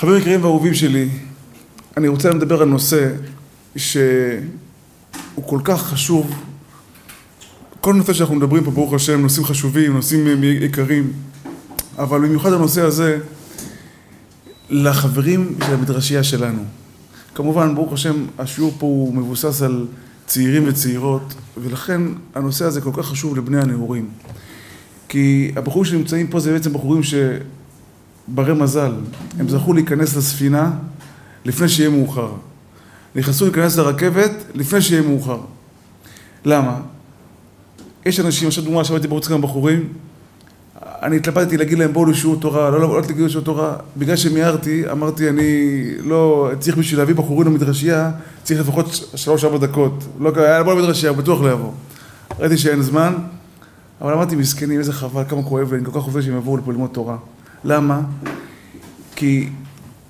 חברים יקרים ואהובים שלי, אני רוצה לדבר על נושא שהוא כל כך חשוב. כל נושא שאנחנו מדברים פה, ברוך השם, נושאים חשובים, נושאים יקרים, אבל במיוחד הנושא הזה לחברים של המדרשייה שלנו. כמובן, ברוך השם, השיעור פה הוא מבוסס על צעירים וצעירות, ולכן הנושא הזה כל כך חשוב לבני הנעורים. כי הבחורים שנמצאים פה זה בעצם בחורים שברי מזל, הם זכו להיכנס לספינה לפני שיהיה מאוחר. נכנסו להיכנס לרכבת לפני שיהיה מאוחר. למה? יש אנשים, עכשיו דוגמה, עכשיו הייתי בערוץ כמה בחורים, אני התלבטתי להגיד להם בואו לשיעור תורה, לא, לא, לא תגידו לשיעור תורה, בגלל שמיהרתי, אמרתי אני לא, צריך בשביל להביא בחורים למדרשייה, צריך לפחות שלוש-ארבע דקות. לא קרה, יאללה בוא למדרשייה, בטוח לא יבוא. ראיתי שאין זמן, אבל אמרתי מסכנים, איזה חבל, כמה כואב לי, אני כל כך עובד שהם יבואו לפה ללמוד תורה. למה? כי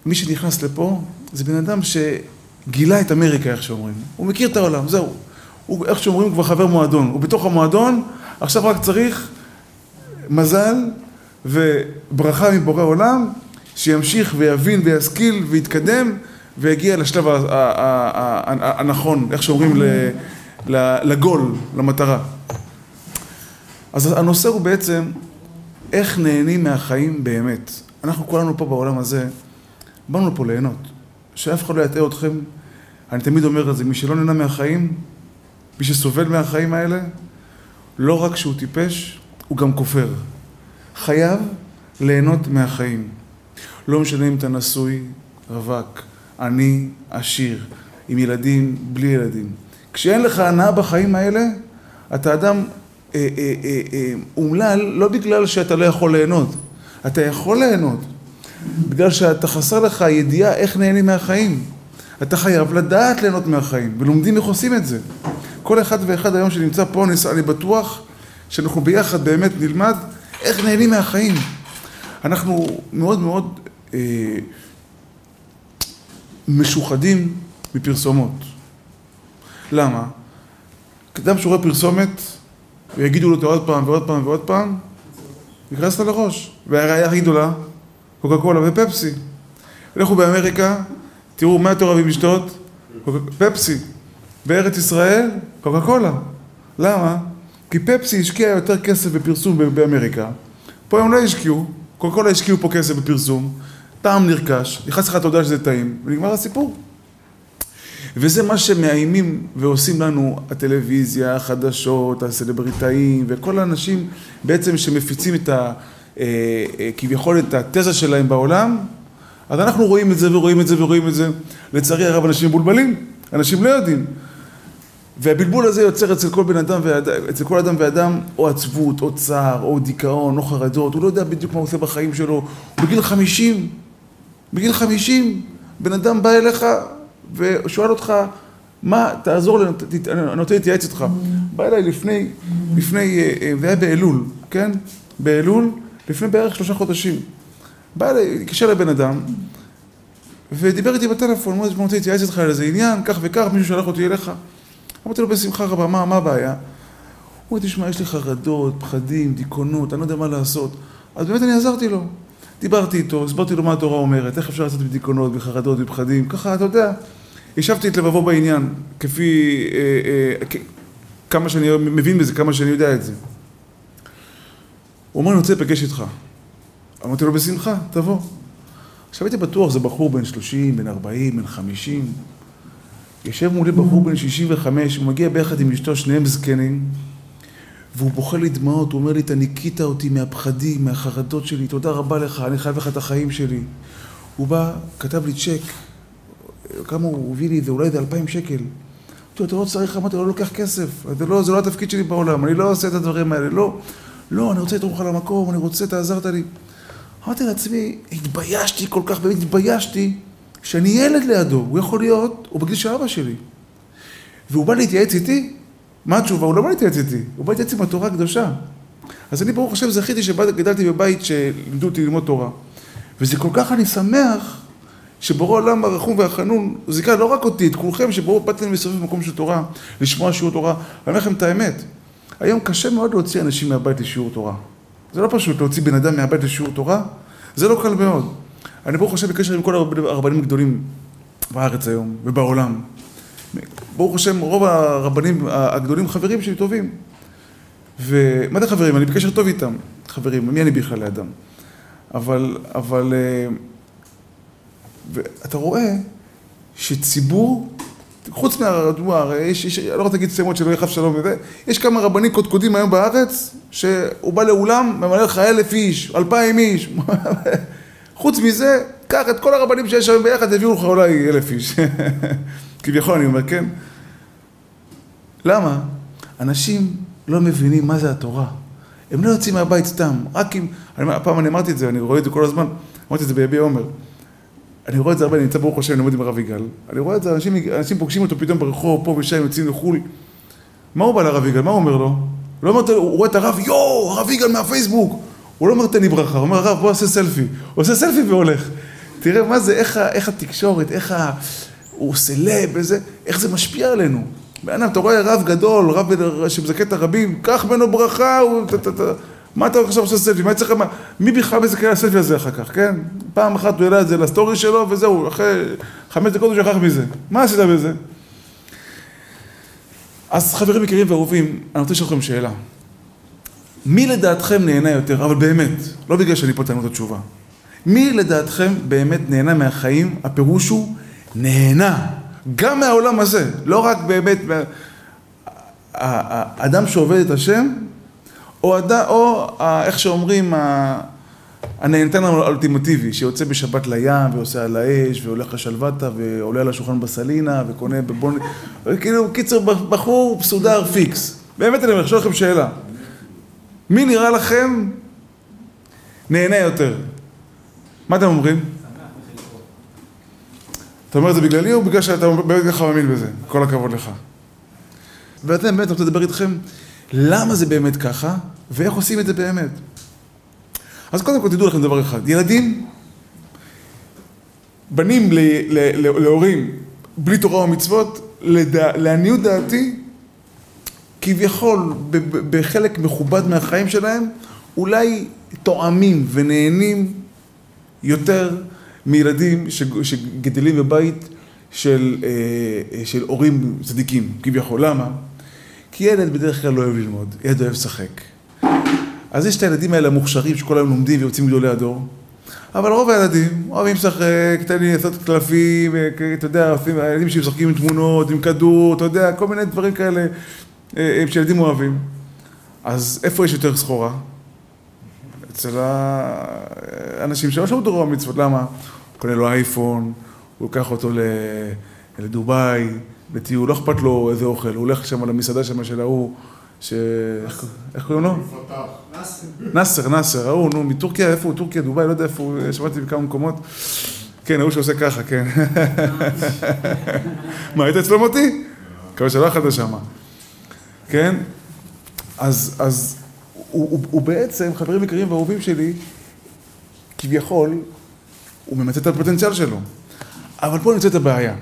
מי שנכנס לפה זה בן אדם שגילה את אמריקה, איך שאומרים. הוא מכיר את העולם, זהו. הוא, איך שאומרים, הוא כבר חבר מועדון. הוא בתוך המועדון, עכשיו רק צריך מזל וברכה מבורא עולם, שימשיך ויבין וישכיל ויתקדם ויגיע לשלב הנכון, איך שאומרים, לגול, למטרה. אז הנושא הוא בעצם איך נהנים מהחיים באמת. אנחנו כולנו פה בעולם הזה, באנו לפה ליהנות. שאף אחד לא יטעה אתכם. אני תמיד אומר את זה, מי שלא נהנה מהחיים, מי שסובל מהחיים האלה, לא רק שהוא טיפש, הוא גם כופר. חייב ליהנות מהחיים. לא משנה אם אתה נשוי, רווק, עני, עשיר, עם ילדים, בלי ילדים. כשאין לך הנאה בחיים האלה, אתה אדם אומלל לא בגלל שאתה לא יכול ליהנות. אתה יכול ליהנות, בגלל שאתה חסר לך ידיעה איך נהנים מהחיים. אתה חייב לדעת ליהנות מהחיים, ולומדים איך עושים את זה. כל אחד ואחד היום שנמצא פה, אני בטוח שאנחנו ביחד באמת נלמד איך נהנים מהחיים. אנחנו מאוד מאוד אה, משוחדים מפרסומות. למה? אדם שרואה פרסומת, ויגידו לו עוד פעם ועוד פעם ועוד פעם, נכנס לה לראש. והראיה הכי גדולה, קוקה קולה ופפסי. לכו באמריקה, תראו מה יותר אוהבים לשתות? פפסי. בארץ ישראל, קוקה קולה. למה? כי פפסי השקיע יותר כסף בפרסום באמריקה. פה הם לא השקיעו, קוקה קולה השקיעו פה כסף בפרסום, טעם נרכש, נכנס לך יודע שזה טעים, ונגמר הסיפור. וזה מה שמאיימים ועושים לנו הטלוויזיה, החדשות, הסלבריטאים וכל האנשים בעצם שמפיצים את ה... כביכול את התזה שלהם בעולם, אז אנחנו רואים את זה ורואים את זה ורואים את זה. לצערי הרב אנשים מבולבלים, אנשים לא יודעים. והבלבול הזה יוצר אצל כל בן אדם ואדם, אצל כל אדם ואדם או עצבות, או צער, או דיכאון, או חרדות, הוא לא יודע בדיוק מה הוא עושה בחיים שלו. בגיל חמישים, בגיל חמישים, בן אדם בא אליך ושואל אותך, מה, תעזור לי, אני רוצה להתייעץ איתך. בא אליי לפני, לפני, זה היה באלול, כן? באלול, לפני בערך שלושה חודשים. בא אליי, התקשר לבן אדם, ודיבר איתי בטלפון, הוא רוצה להתייעץ איתך על איזה עניין, כך וכך, מישהו שלח אותי אליך. אמרתי לו בשמחה רבה, מה, מה הבעיה? הוא אומר, תשמע, יש לי חרדות, פחדים, דיכאונות, אני לא יודע מה לעשות. אז באמת אני עזרתי לו. דיברתי איתו, הסברתי לו מה התורה אומרת, איך אפשר לעשות בדיכאונות, בחרדות, בפחדים, ככה, אתה יודע. השבתי את לבבו בעניין, כפי, אה, אה, כמה שאני מבין בזה, כמה שאני יודע את זה. הוא אמר, אני רוצה לפגש איתך. אמרתי לו, בשמחה, תבוא. עכשיו הייתי בטוח, זה בחור בן 30, בן 40, בן 50. יושב מולי בחור בן 65, הוא מגיע ביחד עם אשתו, שניהם זקנים, והוא בוכה לי דמעות, הוא אומר לי, אתה ניקית אותי מהפחדים, מהחרדות שלי, תודה רבה לך, אני חייב לך את החיים שלי. הוא בא, כתב לי צ'ק, כמה הוא הביא לי את זה, אולי זה אלפיים שקל. אמרתי לו, אתה לא צריך, אמרתי לו, לא לוקח כסף, זה לא, זה לא התפקיד שלי בעולם, אני לא עושה את הדברים האלה, לא, לא, אני רוצה לתרום לך למקום, אני רוצה, אתה עזרת לי. אמרתי לעצמי, התביישתי כל כך, באמת התביישתי, שאני ילד לידו, הוא יכול להיות, הוא בגיל של אבא שלי. והוא בא להתייעץ איתי, מה התשובה? הוא לא בא להתייעץ איתי, הוא בא להתייעץ עם התורה הקדושה. אז אני ברוך השם זכיתי שגדלתי בבית שלימדו אותי ללמוד תורה. וזה כל כך אני שמח שבורא עולם הרחום והחנון זיכה לא רק אותי, את כולכם שבורא באתם מסביב במקום של תורה, לשמוע שיעור תורה. אני אומר לכם את האמת, היום קשה מאוד להוציא אנשים מהבית לשיעור תורה. זה לא פשוט להוציא בן אדם מהבית לשיעור תורה, זה לא קל מאוד. אני ברוך השם בקשר עם כל הרבנים הגדולים בארץ היום ובעולם. ברוך השם, רוב הרבנים הגדולים חברים שלי טובים. ומה זה חברים? אני בקשר טוב איתם. חברים, מי אני בכלל לאדם? אבל, אבל, אה, ואתה רואה שציבור, חוץ מהרדואר, יש, יש, אני לא רוצה להגיד שמות שלא יחף שלום וזה, יש כמה רבנים קודקודים היום בארץ, שהוא בא לאולם, ממלא לך אלף איש, אלפיים איש. חוץ מזה, קח את כל הרבנים שיש היום ביחד, יביאו לך אולי אלף איש. כביכול, אני אומר, כן. למה? אנשים לא מבינים מה זה התורה. הם לא יוצאים מהבית סתם, רק אם... אני, הפעם אני אמרתי את זה, אני רואה את זה כל הזמן, אמרתי את זה ביביע עומר. אני רואה את זה הרבה, אני נמצא ברוך השם, אני לומד עם הרב יגאל. אני רואה את זה, אנשים, אנשים פוגשים אותו פתאום ברחוב, פה ושם, יוצאים לחו"ל. מה הוא בא לרב יגאל? מה הוא אומר לו? לא אומר, הוא רואה את הרב, יואו, הרב יגאל מהפייסבוק. הוא לא אומר תן לי ברכה, הוא אומר הרב בוא נעשה סלפי. הוא עושה סלפי והולך. תראה מה זה, איך, איך התקשורת, איך ה... הוא סלב, איזה, איך זה משפיע עלינו. בן אדם, אתה רואה רב גדול, רב שמזכה את הרבים, קח ממנו ברכה, הוא, מה אתה עכשיו עושה סלפי? מה צריך, מי בכלל מזכה הסלפי הזה אחר כך, כן? פעם אחת הוא העלה את זה לסטורי שלו, וזהו, אחרי חמש דקות הוא שכח מזה. מה עשית בזה? אז חברים יקרים ואהובים, אני רוצה לשאול אתכם שאלה. מי לדעתכם נהנה יותר, אבל באמת, לא בגלל שאני פה תענו את התשובה. מי לדעתכם באמת נהנה מהחיים? הפירוש הוא נהנה, גם מהעולם הזה, לא רק באמת, האדם שעובד את השם, או, הד... או איך שאומרים, הנהנתן האולטימטיבי, שיוצא בשבת לים ועושה על האש והולך לשלוותה ועולה על השולחן בסלינה וקונה בבון... כאילו, קיצר, בחור מסודר פיקס. באמת אני אומר, שואל לכם שאלה. מי נראה לכם נהנה יותר? מה אתם אומרים? אתה אומר את זה בגללי או בגלל שאתה באמת ככה מאמין בזה? כל הכבוד לך. ואתם באמת, אני רוצה לדבר איתכם למה זה באמת ככה ואיך עושים את זה באמת. אז קודם כל תדעו לכם דבר אחד, ילדים, בנים להורים בלי תורה ומצוות, לדע, לעניות דעתי, כביכול בחלק מכובד מהחיים שלהם, אולי תואמים ונהנים יותר מילדים שגדלים בבית של, אה, של הורים צדיקים, כביכול. למה? כי ילד בדרך כלל לא אוהב ללמוד, ילד אוהב לשחק. אז יש את הילדים האלה המוכשרים שכל היום לומדים ויוצאים גדולי הדור, אבל רוב הילדים אוהבים לשחק, לי לעשות קלפים, אתה יודע, הילדים שמשחקים עם תמונות, עם כדור, אתה יודע, כל מיני דברים כאלה אה, שילדים אוהבים. אז איפה יש יותר סחורה? אצל האנשים שלא שמעו תורה ומצוות, למה? הוא קונה לו אייפון, הוא לוקח אותו לדובאי, לטיול, לא אכפת לו איזה אוכל, הוא הולך שם למסעדה שם של ההוא, ש... איך קוראים לו? נאסר, נאסר, ההוא, נו, מטורקיה, איפה הוא? טורקיה, דובאי, לא יודע איפה הוא, שמעתי בכמה מקומות. כן, ההוא שעושה ככה, כן. מה, היית אצלו מוטי? מקווה שלא אכלת שמה. כן? אז, אז הוא, הוא, הוא בעצם, חברים יקרים ואהובים שלי, כביכול, הוא ממצא את הפוטנציאל שלו. אבל פה נמצאת הבעיה.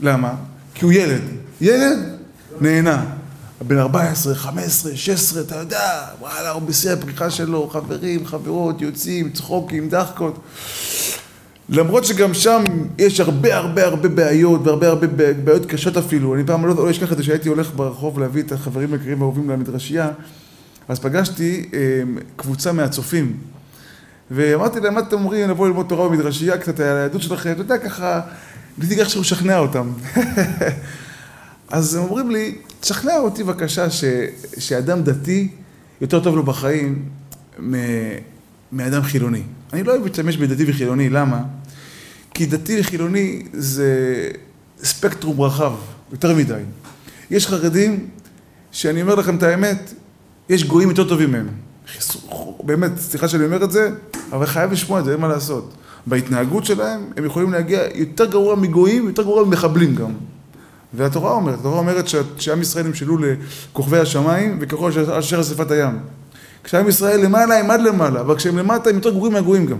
למה? כי הוא ילד. ילד נהנה. בן 14, 15, 16, אתה יודע, וואלה, הוא בשיא הפריחה שלו, חברים, חברות, יוצאים, צחוקים, דחקות. למרות שגם שם יש הרבה הרבה הרבה בעיות, והרבה הרבה בעיות קשות אפילו. אני פעם לא, לא אשכח את זה שהייתי הולך ברחוב להביא את החברים היקרים והאהובים למדרשייה, אז פגשתי אה, קבוצה מהצופים. ואמרתי להם, מה אתם אומרים לבוא ללמוד תורה במדרשייה קצת על היהדות שלכם? אתה יודע, ככה, ניסיתי איכשהו לשכנע אותם. אז הם אומרים לי, תשכנע אותי בבקשה ש, שאדם דתי יותר טוב לו בחיים מ, מאדם חילוני. אני לא אוהב להשתמש בדתי וחילוני, למה? כי דתי וחילוני זה ספקטרום רחב, יותר מדי. יש חרדים שאני אומר לכם את האמת, יש גויים יותר טובים מהם. באמת, סליחה שאני אומר את זה, אבל חייב לשמוע את זה, אין מה לעשות. בהתנהגות שלהם, הם יכולים להגיע יותר גרוע מגויים, יותר גרוע ממחבלים גם. והתורה אומרת, התורה אומרת שעם ישראל נמשלו לכוכבי השמיים וככל אשר שפת הים. כשעם ישראל למעלה הם עד למעלה, אבל כשהם למטה הם יותר גרועים מהגויים גם.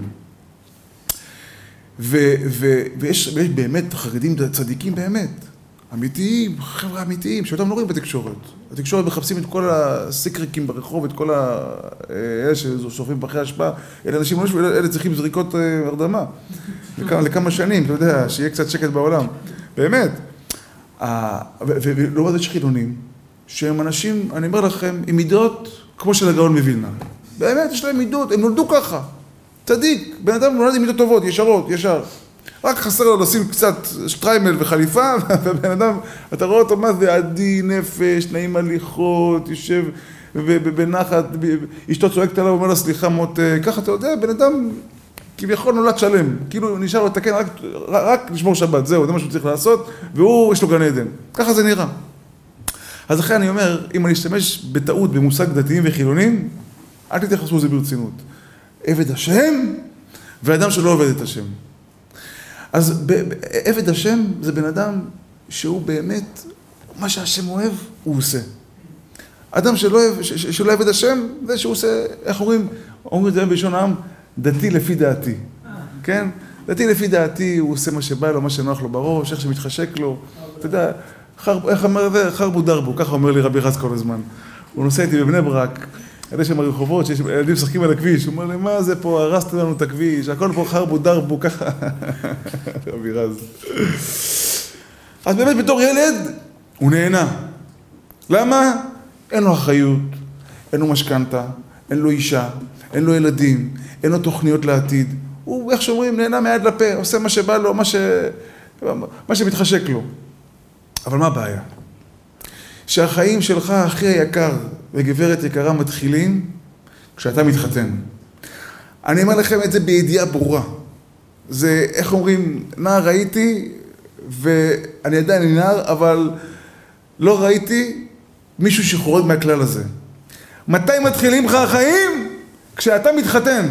ו, ו, ויש, ויש באמת חרדים צדיקים באמת. אמיתיים, חבר'ה אמיתיים, שאותם לא רואים בתקשורת. התקשורת מחפשים את כל הסיקריקים ברחוב, את כל אלה ששורפים פחי אשפה, אלה אנשים, אלה צריכים זריקות הרדמה. לכמה, לכמה שנים, אתה יודע, שיהיה קצת שקט בעולם. באמת. ולעומת זאת יש חילונים, שהם אנשים, אני אומר לכם, עם מידות כמו של הגאון מווילנה. באמת, יש להם מידות, הם נולדו ככה. צדיק, בן אדם נולד עם מידות טובות, ישרות, ישר. רק חסר לו לשים קצת שטריימל וחליפה, והבן אדם, אתה רואה אותו, מה זה עדין, נפש, נעים הליכות, יושב בנחת, אשתו צועקת עליו, אומר לה סליחה מותק, ככה אתה יודע, בן אדם כביכול נולד שלם, כאילו נשאר לו לתקן רק, רק לשמור שבת, זהו, זה מה שהוא צריך לעשות, והוא, יש לו גן עדן. ככה זה נראה. אז לכן אני אומר, אם אני אשתמש בטעות במושג דתיים וחילונים, אל תתייחסו לזה ברצינות. עבד השם ואדם שלא עובד את השם. אז עבד השם זה בן אדם שהוא באמת, מה שהשם אוהב, הוא עושה. אדם שלא אוהב, שלא עבד השם, זה שהוא עושה, איך אומרים, אומרים את זה בלשון העם, דתי לפי דעתי, כן? דתי לפי דעתי, הוא עושה מה שבא לו, מה שנוח לו בראש, איך שמתחשק לו, אתה יודע, איך אומר זה? חרבו דרבו, ככה אומר לי רבי רז כל הזמן. הוא נוסע איתי בבני ברק, יש שם רחובות, שיש ילדים משחקים על הכביש, הוא אומר לי, מה זה פה, הרסת לנו את הכביש, הכל פה חרבו דרבו, ככה. רבי רז. אז באמת בתור ילד, הוא נהנה. למה? אין לו אחריות, אין לו משכנתה, אין לו אישה, אין לו ילדים, אין לו תוכניות לעתיד. הוא, איך שאומרים, נהנה מיד לפה, עושה מה שבא לו, מה, ש... מה שמתחשק לו. אבל מה הבעיה? שהחיים שלך הכי היקר וגברת יקרה מתחילים כשאתה מתחתן. אני אומר לכם את זה בידיעה ברורה. זה, איך אומרים, נער הייתי, ואני עדיין נער, אבל לא ראיתי מישהו שחורג מהכלל הזה. מתי מתחילים לך החיים? כשאתה מתחתן.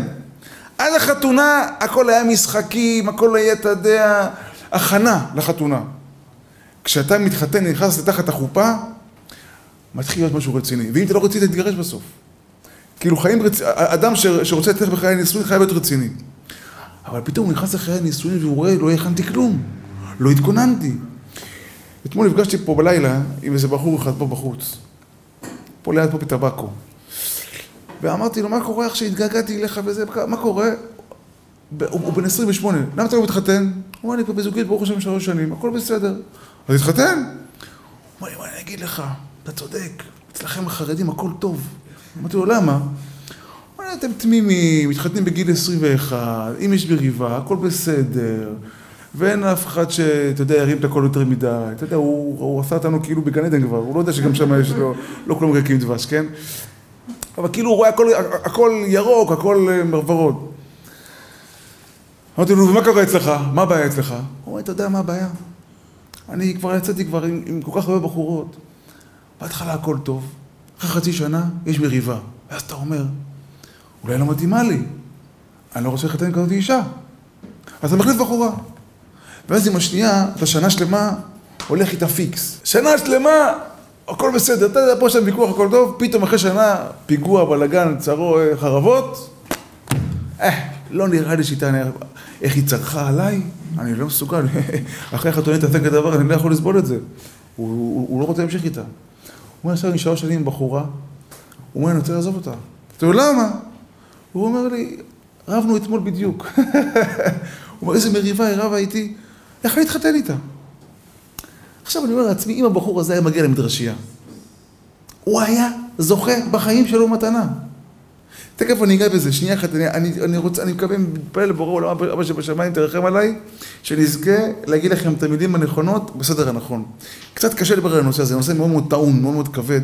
עד החתונה הכל היה משחקים, הכל היה, אתה יודע, הכנה לחתונה. כשאתה מתחתן, נכנס לתחת החופה, מתחיל להיות משהו רציני. ואם אתה לא רצית, תתגרש בסוף. כאילו חיים רציניים, אדם שרוצה לתת בחיי נישואין חייב להיות רציני. אבל פתאום הוא נכנס לחיי נישואין והוא רואה, לא הכנתי כלום. לא התכוננתי. אתמול נפגשתי פה בלילה עם איזה בחור אחד פה בחוץ. פה ליד פה בטבקו. ואמרתי לו, מה קורה איך שהתגעגעתי אליך וזה, מה קורה? הוא בן 28, למה אתה לא מתחתן? הוא אומר, אני פה בזוגית ברוך השם שלוש שנים, הכל בסדר. אז התחתן? הוא אומר מה אני אגיד לך? אתה צודק, אצלכם החרדים הכל טוב. אמרתי לו, למה? הוא אומר, אתם תמימים, מתחתנים בגיל 21, אם יש מריבה, הכל בסדר, ואין אף אחד שאתה יודע, ירים את הכל יותר מדי. אתה יודע, הוא, הוא עשה אותנו כאילו בגן עדן כבר, הוא לא יודע שגם שם יש לו, לא כולם מרקים דבש, כן? אבל כאילו הוא רואה הכל, הכל ירוק, הכל ורוד. אמרתי לו, ומה קורה אצלך? מה הבעיה אצלך? הוא אומר, אתה יודע מה הבעיה? אני כבר יצאתי כבר עם, עם כל כך הרבה בחורות. בהתחלה הכל טוב, אחרי חצי שנה יש מריבה. ואז אתה אומר, אולי לא מתאימה לי, אני לא רוצה לחתן כזאת אישה. אז אתה מחליף בחורה. ואז עם השנייה, אתה שנה שלמה הולך איתה פיקס. שנה שלמה, הכל בסדר, אתה יודע, פה יש להם ויכוח, הכל טוב, פתאום אחרי שנה, פיגוע, בלאגן, צרו, חרבות. אה, לא נראה לי שהיא תענה, איך היא צרחה עליי? אני לא מסוגל, אחרי חתונית תעשה כדבר, אני לא יכול לסבול את זה. הוא, הוא, הוא לא רוצה להמשיך איתה. הוא אומר, עכשיו אני שלוש שנים עם בחורה, הוא אומר, אני רוצה לעזוב אותה. אתה יודע, למה? הוא אומר לי, רבנו אתמול בדיוק. הוא אומר, איזה מריבה היא רבה איתי, אני אתחתן איתה? עכשיו אני אומר לעצמי, אם הבחור הזה היה מגיע למדרשייה, הוא היה זוכה בחיים שלו מתנה. תכף אני אגע בזה, שנייה אחת, אני, אני, אני רוצה, אני מקווה, מתפלל לבורא עולם, אבא שבשמיים תרחם עליי, שנזכה להגיד לכם את המילים הנכונות בסדר הנכון. קצת קשה לדבר על הנושא הזה, נושא מאוד מאוד טעון, מאוד מאוד כבד,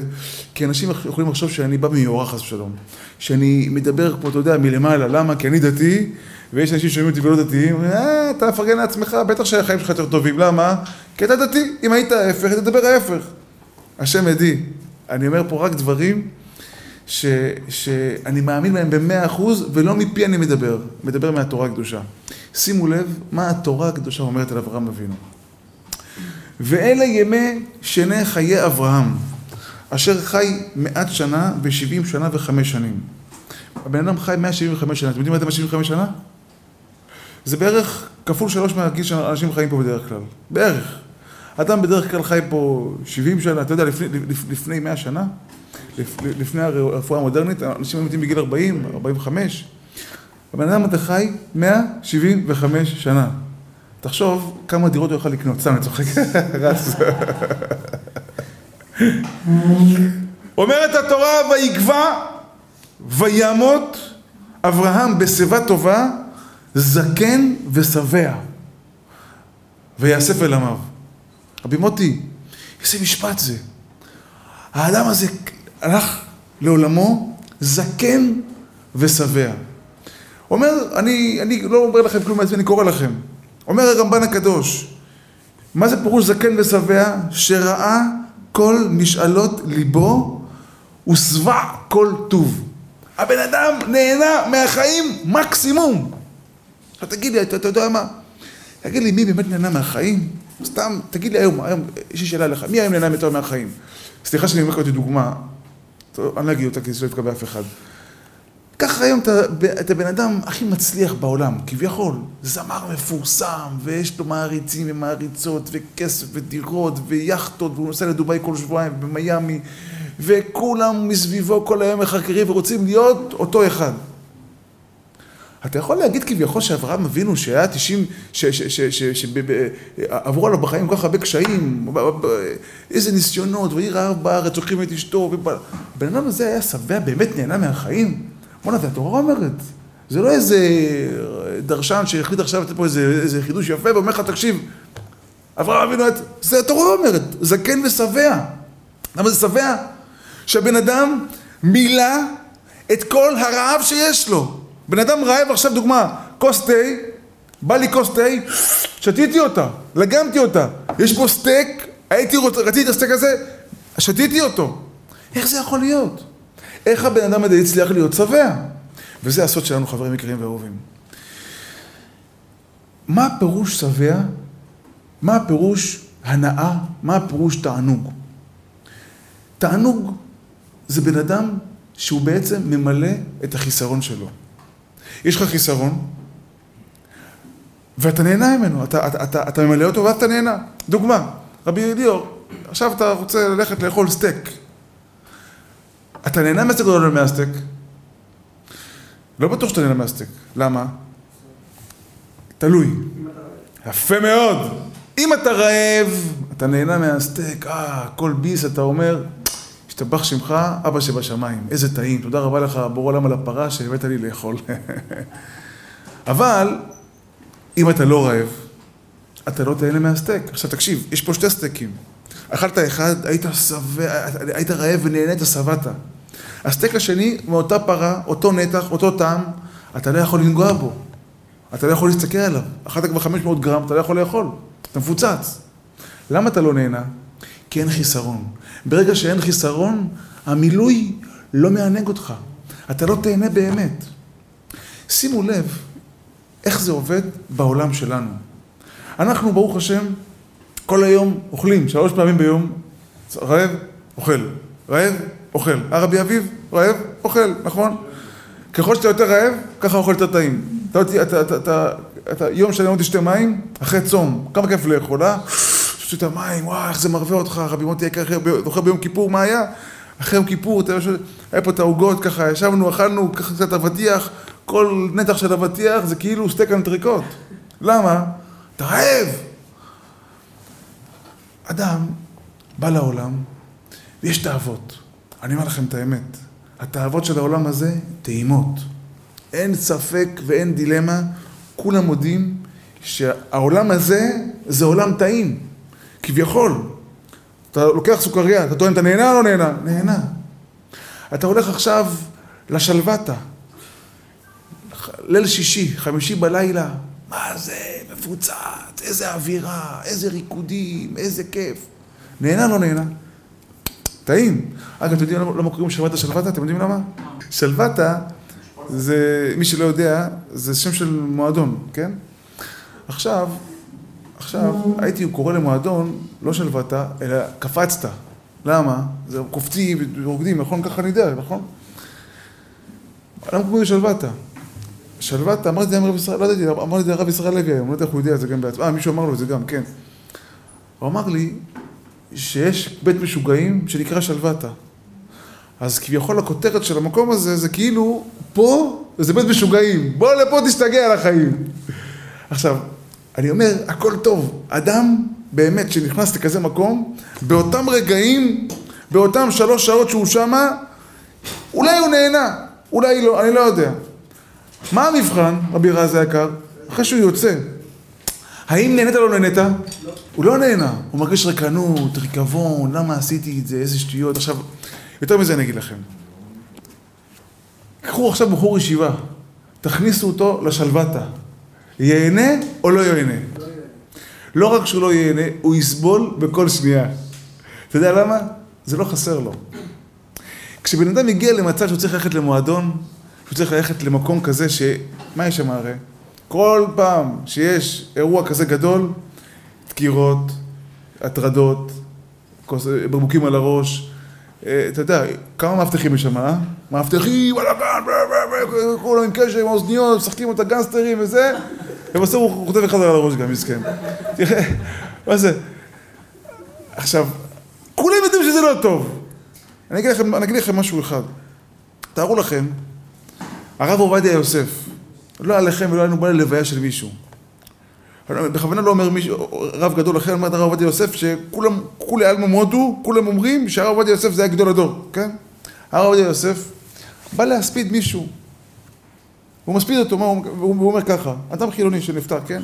כי אנשים יכולים לחשוב שאני בא מיורה חס ושלום. שאני מדבר פה, אתה יודע, מלמעלה, למה? כי אני דתי, ויש אנשים שומעים אותי ולא דתיים, אה, אתה מפרגן לעצמך, בטח שהחיים שלך יותר טובים, למה? כי אתה דתי, אם היית ההפך, תדבר ההפך. השם עדי, אני אומר פה רק דברים ש, שאני מאמין בהם במאה אחוז, ולא מפי אני מדבר, מדבר מהתורה הקדושה. שימו לב מה התורה הקדושה אומרת על אברהם אבינו. ואלה ימי שני חיי אברהם, אשר חי מעט שנה ושבעים שנה וחמש שנים. הבן אדם חי 175 שנה, אתם יודעים מה זה 175 שנה? זה בערך כפול שלוש מהגיל שאנשים חיים פה בדרך כלל, בערך. אדם בדרך כלל חי פה 70 שנה, אתה יודע, לפני, לפני 100 שנה, לפני הרפואה המודרנית, אנשים מתים בגיל 40, 45. הבן אדם הזה חי 175 שנה. תחשוב כמה דירות הוא יכול לקנות, סתם אני צוחק, רץ. אומרת התורה, ויגבע וימות אברהם בשיבה טובה, זקן ושבע, ויאסף אל עמיו. רבי מוטי, איזה משפט זה. האדם הזה הלך לעולמו זקן ושבע. אומר, אני, אני לא אומר לכם כלום מעצמי, אני קורא לכם. אומר הרמב"ן הקדוש, מה זה פירוש זקן ושבע? שראה כל משאלות ליבו ושבע כל טוב. הבן אדם נהנה מהחיים מקסימום. תגיד לי, אתה, אתה יודע מה? תגיד לי, מי באמת נהנה מהחיים? סתם, תגיד לי היום, היום, יש לי שאלה לך, מי היום נהנה יותר מהחיים? סליחה שאני אומר לך דוגמה, אני לא אגיד אותה כי זה לא יפגע באף אחד. קח היום את הבן אדם הכי מצליח בעולם, כביכול, זמר מפורסם, ויש לו מעריצים ומעריצות, וכסף ודירות, ויאכטות, והוא נוסע לדובאי כל שבועיים, במיאמי, וכולם מסביבו כל היום מחקרים ורוצים להיות אותו אחד. אתה יכול להגיד כביכול שאברהם אבינו שהיה 90, שעברו עליו בחיים כל כך הרבה קשיים, איזה ניסיונות, ויהי רעב בארץ, לוקחים את אשתו, הבן אדם הזה היה שבע, באמת נהנה מהחיים? בוא'נה, זה התורה אומרת. זה לא איזה דרשן שהחליט עכשיו לתת פה איזה, איזה חידוש יפה ואומר לך, תקשיב, אברהם אבינו, זה התורה אומרת, זקן ושבע. למה זה שבע? שהבן אדם מילא את כל הרעב שיש לו. בן אדם רעב עכשיו דוגמה, כוס תה, בא לי כוס תה, שתיתי אותה, לגמתי אותה. יש פה סטייק, הייתי רוצ... רציתי את הסטייק הזה, שתיתי אותו. איך זה יכול להיות? איך הבן אדם הזה הצליח להיות שבע? וזה הסוד שלנו, חברים יקרים ואהובים. מה הפירוש שבע? מה הפירוש הנאה? מה הפירוש תענוג? תענוג זה בן אדם שהוא בעצם ממלא את החיסרון שלו. יש לך חיסרון, ואתה נהנה ממנו, אתה, אתה, אתה, אתה ממלא אותו ואז אתה נהנה. דוגמה, רבי ליאור, עכשיו אתה רוצה ללכת לאכול סטייק. אתה נהנה מהסטייק או לא מהסטייק? לא בטוח שאתה נהנה מהסטייק. למה? תלוי. יפה מאוד. אם אתה רעב, אתה נהנה מהסטייק, אה, כל ביס, אתה אומר, השתבח שמך, אבא שבשמיים, איזה טעים, תודה רבה לך, בורא עולם על הפרה שהבאת לי לאכול. אבל, אם אתה לא רעב, אתה לא תהנה מהסטייק. עכשיו תקשיב, יש פה שתי סטייקים. אכלת אחד, היית שבע, היית רעב ונהנית, שבעת. הסטייק השני, מאותה פרה, אותו נתח, אותו טעם, אתה לא יכול לנגוע בו. אתה לא יכול להסתכל עליו. אכלת כבר 500 גרם, אתה לא יכול לאכול. אתה מפוצץ. למה אתה לא נהנה? כי אין חיסרון. ברגע שאין חיסרון, המילוי לא מענג אותך. אתה לא תהנה באמת. שימו לב איך זה עובד בעולם שלנו. אנחנו, ברוך השם, כל היום אוכלים, שלוש פעמים ביום, רעב, אוכל, רעב, אוכל. הרבי אביב, רעב, אוכל, נכון? ככל שאתה יותר רעב, ככה אוכל יותר טעים. אתה, אתה, אתה, אתה, אתה, אתה יום שלם לא תשתה מים, אחרי צום, כמה כיף לאכול, אה? שתית מים, וואי, איך זה מרווה אותך, רבי מוטי יקר, זוכר ביום כיפור מה היה? אחרי יום כיפור, היה פה את העוגות, ככה ישבנו, אכלנו, ככה קצת אבטיח, כל נתח של אבטיח זה כאילו סטייק אנטריקוט. למה? אתה רעב. אדם בא לעולם, ויש תאוות. אני אומר לכם את האמת, התאוות של העולם הזה טעימות. אין ספק ואין דילמה, כולם מודים שהעולם הזה זה עולם טעים. כביכול. אתה לוקח סוכריה, אתה טוען, אתה נהנה או לא נהנה? נהנה. אתה הולך עכשיו לשלוותה, ליל שישי, חמישי בלילה, מה זה, מפוצץ, איזה אווירה, איזה ריקודים, איזה כיף. נהנה או לא נהנה? טעים. אגב, אתם יודעים למה קוראים שלוותה שלוותה? אתם יודעים למה? שלוותה זה, מי שלא יודע, זה שם של מועדון, כן? עכשיו, עכשיו, הייתי קורא למועדון, לא שלוותה, אלא קפצת. למה? זה קופצים ורוקדים, נכון? ככה אני יודע, נכון? למה קוראים לי שלוותה? שלוותה, אמרתי את זה לרב ישראל, לא ידעתי, אמרתי את זה לרב ישראל לוי היום, לא יודע איך הוא יודע את זה גם בעצמו, אה, מישהו אמר לו את זה גם, כן. הוא אמר לי שיש בית משוגעים שנקרא שלוותה. אז כביכול הכותרת של המקום הזה זה כאילו, פה זה בית משוגעים, בוא לפה תשתגע על החיים. עכשיו, אני אומר, הכל טוב. אדם באמת שנכנס לכזה מקום, באותם רגעים, באותם שלוש שעות שהוא שמה, אולי הוא נהנה, אולי לא, אני לא יודע. מה המבחן, רבי רז היקר? אחרי שהוא יוצא. האם נהנית או לא נהנית? לא. הוא לא נהנה, הוא מרגיש ריקנות, ריקבון, למה עשיתי את זה, איזה שטויות. עכשיו, יותר מזה אני אגיד לכם. קחו עכשיו בחור ישיבה, תכניסו אותו לשלוותה. ייהנה או לא ייהנה? לא רק שהוא לא ייהנה, הוא יסבול בכל שנייה. אתה יודע למה? זה לא חסר לו. כשבן אדם מגיע למצב שהוא צריך ללכת למועדון, שהוא צריך ללכת למקום כזה ש... מה יש שם הרי? כל פעם שיש אירוע כזה גדול, דקירות, הטרדות, בקבוקים על הראש, אה, אתה יודע, כמה מאבטחים יש שם, אה? מאבטחים, כולם עם קשר, עם האוזניות, משחקים את הגנסטרים וזה, ובסוף הוא חוטף אחד על הראש גם, מסכן. תראה, מה זה? עכשיו, כולם יודעים שזה לא טוב. אני אגיד לכם, אני אגיד לכם משהו אחד. תארו לכם, הרב עובדיה יוסף, לא עליכם ולא היינו בא ללוויה של מישהו. בכוונה לא אומר מישהו, רב גדול אחר, אומר את הרב עובדיה יוסף, שכולם, כולי עלמא מודו, כולם אומרים שהרב עובדיה יוסף זה היה גדול הדור, כן? הרב עובדיה יוסף בא להספיד מישהו. הוא מספיד אותו, מה, הוא אומר ככה, אדם חילוני שנפטר, כן?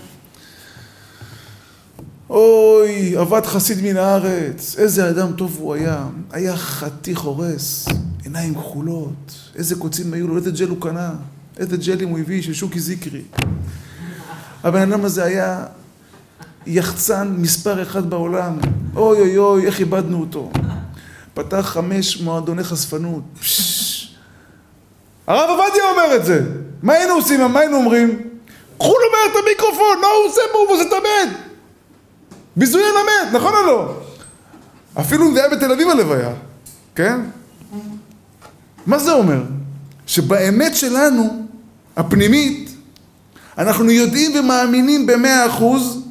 אוי, עבד חסיד מן הארץ, איזה אדם טוב הוא היה. היה חתיך הורס, עיניים כחולות, איזה קוצים היו לו, איזה ג'ל הוא קנה, איזה ג'לים הוא הביא של שוקי זיקרי. הבן אדם הזה היה יחצן מספר אחד בעולם. אוי אוי אוי, איך איבדנו אותו. פתח חמש מועדוני חשפנות. הרב עובדיה אומר את זה. מה היינו עושים? מה היינו אומרים? קחו לו מהר את המיקרופון, מה הוא עושה פה? הוא עושה את המת. ביזוי על המת, נכון או לא? אפילו אם זה היה בתל אביב הלוויה, כן? מה זה אומר? שבאמת שלנו, הפנימית, אנחנו יודעים ומאמינים במאה אחוז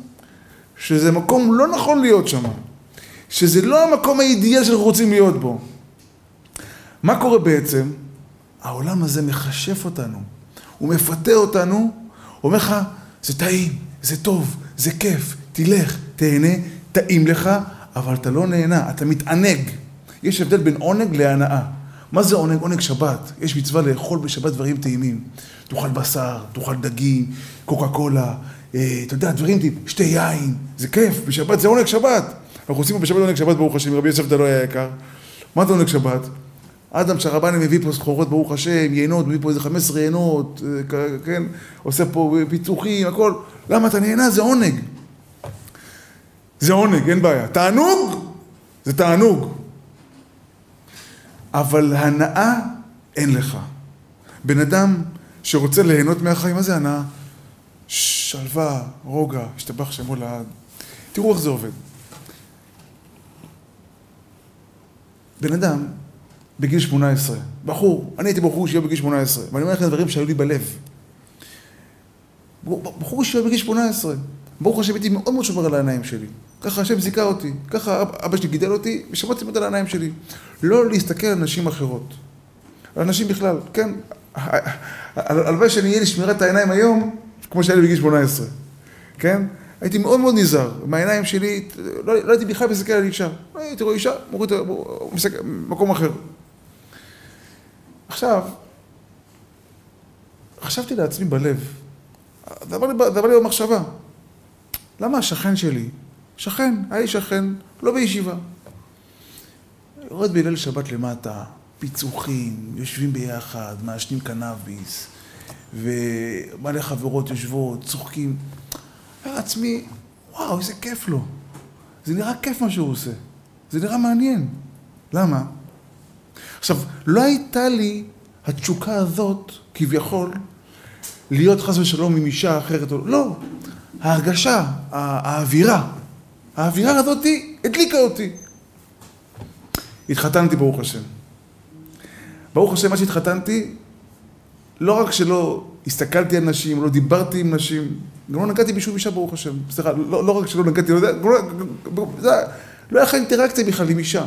שזה מקום לא נכון להיות שם. שזה לא המקום האידיאל שאנחנו רוצים להיות בו. מה קורה בעצם? העולם הזה מכשף אותנו. הוא מפתה אותנו, הוא אומר לך, זה טעים, זה טוב, זה כיף, תלך, תהנה, טעים לך, אבל אתה לא נהנה, אתה מתענג. יש הבדל בין עונג להנאה. מה זה עונג? עונג שבת. יש מצווה לאכול בשבת דברים טעימים. תאכל בשר, תאכל דגים, קוקה קולה, אה, אתה יודע, דברים טעימים, שתי יין, זה כיף, בשבת זה עונג שבת. אנחנו עושים בשבת עונג שבת, ברוך השם, רבי יוסף דלוי היקר. מה זה עונג שבת? אדם שהרבני מביא פה סחורות, ברוך השם, יינות, מביא פה איזה 15 יינות, אה, כן, עושה פה פיצוחים, הכל. למה אתה נהנה? זה עונג. זה עונג, אין בעיה. תענוג, זה תענוג. אבל הנאה אין לך. בן אדם שרוצה ליהנות מהחיים, מה זה הנאה? שלווה, רוגע, השתבח שמו לעד. תראו איך זה עובד. בן אדם בגיל 18, בחור, אני הייתי בחור שיהיה בגיל 18, ואני אומר לכם דברים שהיו לי בלב. בחור שיהיה בגיל 18, ברוך השם הייתי מאוד מאוד שובר על העיניים שלי. ככה השם זיכה אותי, ככה אבא שלי גידל אותי, ושמעתי מאוד על העיניים שלי. לא להסתכל על נשים אחרות. על נשים בכלל, כן. הלוואי שאני אהיה לי שמירת העיניים היום, כמו שהיה לי בגיל 18, כן? הייתי מאוד מאוד נזהר, מהעיניים שלי, לא, לא הייתי בכלל מסתכל על אישה. הייתי רואה אישה, מוריד, מקום אחר. עכשיו, חשבתי לעצמי בלב, זה עבר לי במחשבה, למה השכן שלי, שכן, היה לי שכן, לא בישיבה, יורד בליל שבת למטה, פיצוחים, יושבים ביחד, מעשנים קנאביס, ומלא חברות יושבות, צוחקים. אומר לעצמי, וואו, איזה כיף לו. זה נראה כיף מה שהוא עושה. זה נראה מעניין. למה? עכשיו, לא הייתה לי התשוקה הזאת, כביכול, להיות חס ושלום עם אישה אחרת. לא. ההרגשה, האווירה, האווירה הזאת הדליקה אותי. התחתנתי, ברוך השם. ברוך השם, מה שהתחתנתי, לא רק שלא הסתכלתי על נשים, לא דיברתי עם נשים, גם לא נגעתי בשום אישה, ברוך השם. סליחה, לא, לא רק שלא נגעתי, לא, לא, זה, לא היה לך אינטראקציה בכלל עם אישה.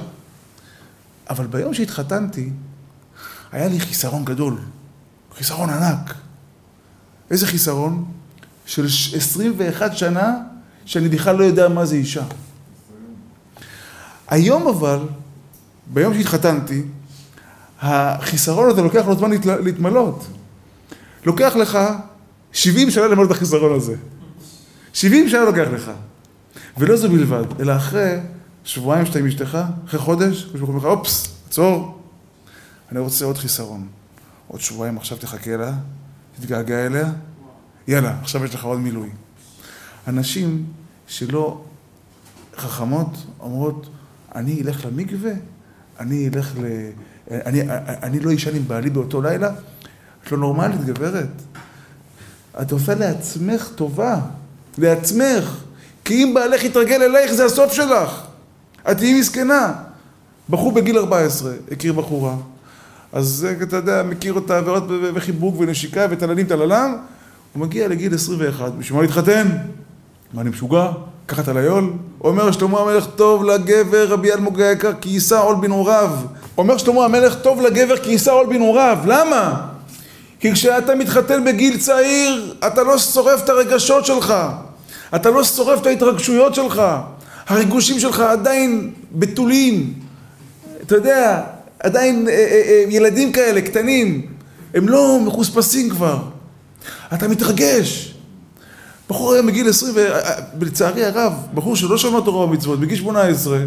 אבל ביום שהתחתנתי, היה לי חיסרון גדול. חיסרון ענק. איזה חיסרון? של 21 שנה שאני בכלל לא יודע מה זה אישה. היום אבל, ביום שהתחתנתי, החיסרון הזה לוקח לו זמן להתמלות. לוקח לך 70 שנה למלא את החיסרון הזה. 70 שנה לוקח לך. ולא זו בלבד, אלא אחרי שבועיים שאתה עם אשתך, אחרי חודש, מישהו אומר לך, אופס, עצור, אני רוצה עוד חיסרון. עוד שבועיים עכשיו תחכה לה, תתגעגע אליה, יאללה, עכשיו יש לך עוד מילוי. אנשים שלא חכמות אומרות, אני אלך למקווה, אני אלך ל... אני, אני לא אשן עם בעלי באותו לילה? את לא נורמלית, גברת. את עושה לעצמך טובה, לעצמך. כי אם בעלך יתרגל אלייך, זה הסוף שלך. את תהיי מסכנה. בחור בגיל 14 הכיר בחורה. אז אתה יודע, מכיר אותה עבירות וחיבוק ונשיקה וטללים טללם, הוא מגיע לגיל 21, בשביל מה להתחתן? מה אני משוגע? קחת על היול? אומר שלמה המלך טוב לגבר רבי אלמוג היקר כי יישא עול בנעוריו. אומר שלמה המלך טוב לגבר כי יישא עול בנעוריו. למה? כי כשאתה מתחתן בגיל צעיר, אתה לא שורף את הרגשות שלך. אתה לא שורף את ההתרגשויות שלך. הריגושים שלך עדיין בתולים. אתה יודע, עדיין אה, אה, אה, ילדים כאלה, קטנים. הם לא מחוספסים כבר. אתה מתרגש. בחור היום בגיל 20, ולצערי הרב, בחור שלא שמע תורה ומצוות, בגיל 18,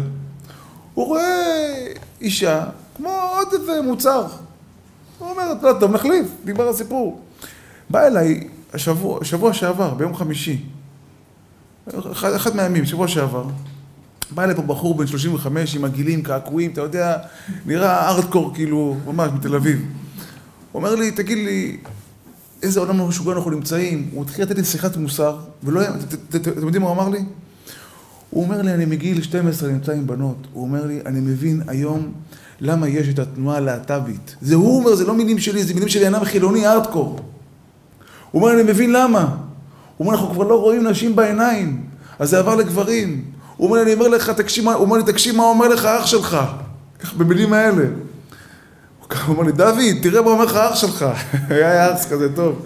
הוא רואה אישה כמו עוד איזה מוצר. הוא אומר, לא טוב, נחליף, נגמר הסיפור. בא אליי השבוע, שבוע שעבר, ביום חמישי, אחד, אחד מהימים, שבוע שעבר, בא אליי פה בחור בן 35 עם עגילים, קעקועים, אתה יודע, נראה ארדקור כאילו, ממש, מתל אביב. הוא אומר לי, תגיד לי, איזה עולם משוגע אנחנו נמצאים. הוא התחיל לתת לי שיחת מוסר, ולא היה, אתם יודעים מה הוא אמר לי? הוא אומר לי, אני מגיל 12 נמצא עם בנות. הוא אומר לי, אני מבין היום למה יש את התנועה הלהט"בית. זה הוא אומר, זה לא מילים שלי, זה מילים של עינם חילוני ארטקור. הוא אומר, אני מבין למה. הוא אומר, אנחנו כבר לא רואים נשים בעיניים, אז זה עבר לגברים. הוא אומר, אני אומר לך, תקשיב, הוא אומר לי, תקשיב מה אומר לך אח שלך. ככה במילים האלה. הוא אומר לי, דוד, תראה מה אומר לך אח שלך. היה אח כזה טוב.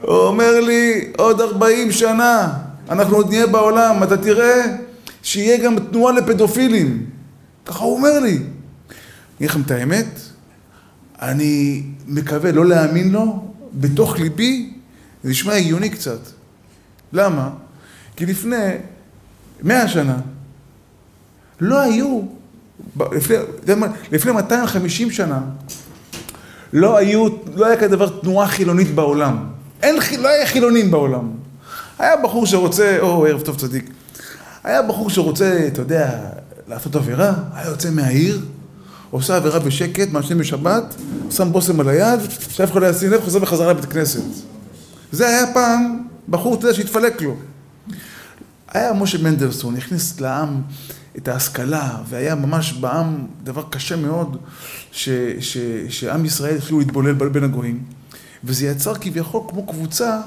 הוא אומר לי, עוד 40 שנה אנחנו עוד נהיה בעולם, אתה תראה שיהיה גם תנועה לפדופילים. ככה הוא אומר לי. אני אגיד לכם את האמת, אני מקווה לא להאמין לו, בתוך ליבי, זה נשמע הגיוני קצת. למה? כי לפני מאה שנה לא היו לפני, לפני 250 שנה לא היו, לא היה כזה דבר תנועה חילונית בעולם. אין, לא היה חילונים בעולם. היה בחור שרוצה, או ערב טוב צדיק, היה בחור שרוצה, אתה יודע, לעשות עבירה, היה יוצא מהעיר, עושה עבירה בשקט, מעשנים בשבת, שם בושם על היד, שאף אחד לא ישים לב, חוזר בחזרה לבית כנסת. זה היה פעם בחור, אתה יודע, שהתפלק לו. היה משה מנדלסון, הכניס לעם את ההשכלה, והיה ממש בעם דבר קשה מאוד, ש, ש, שעם ישראל התחילו להתבולל בין הגויים, וזה יצר כביכול כמו קבוצה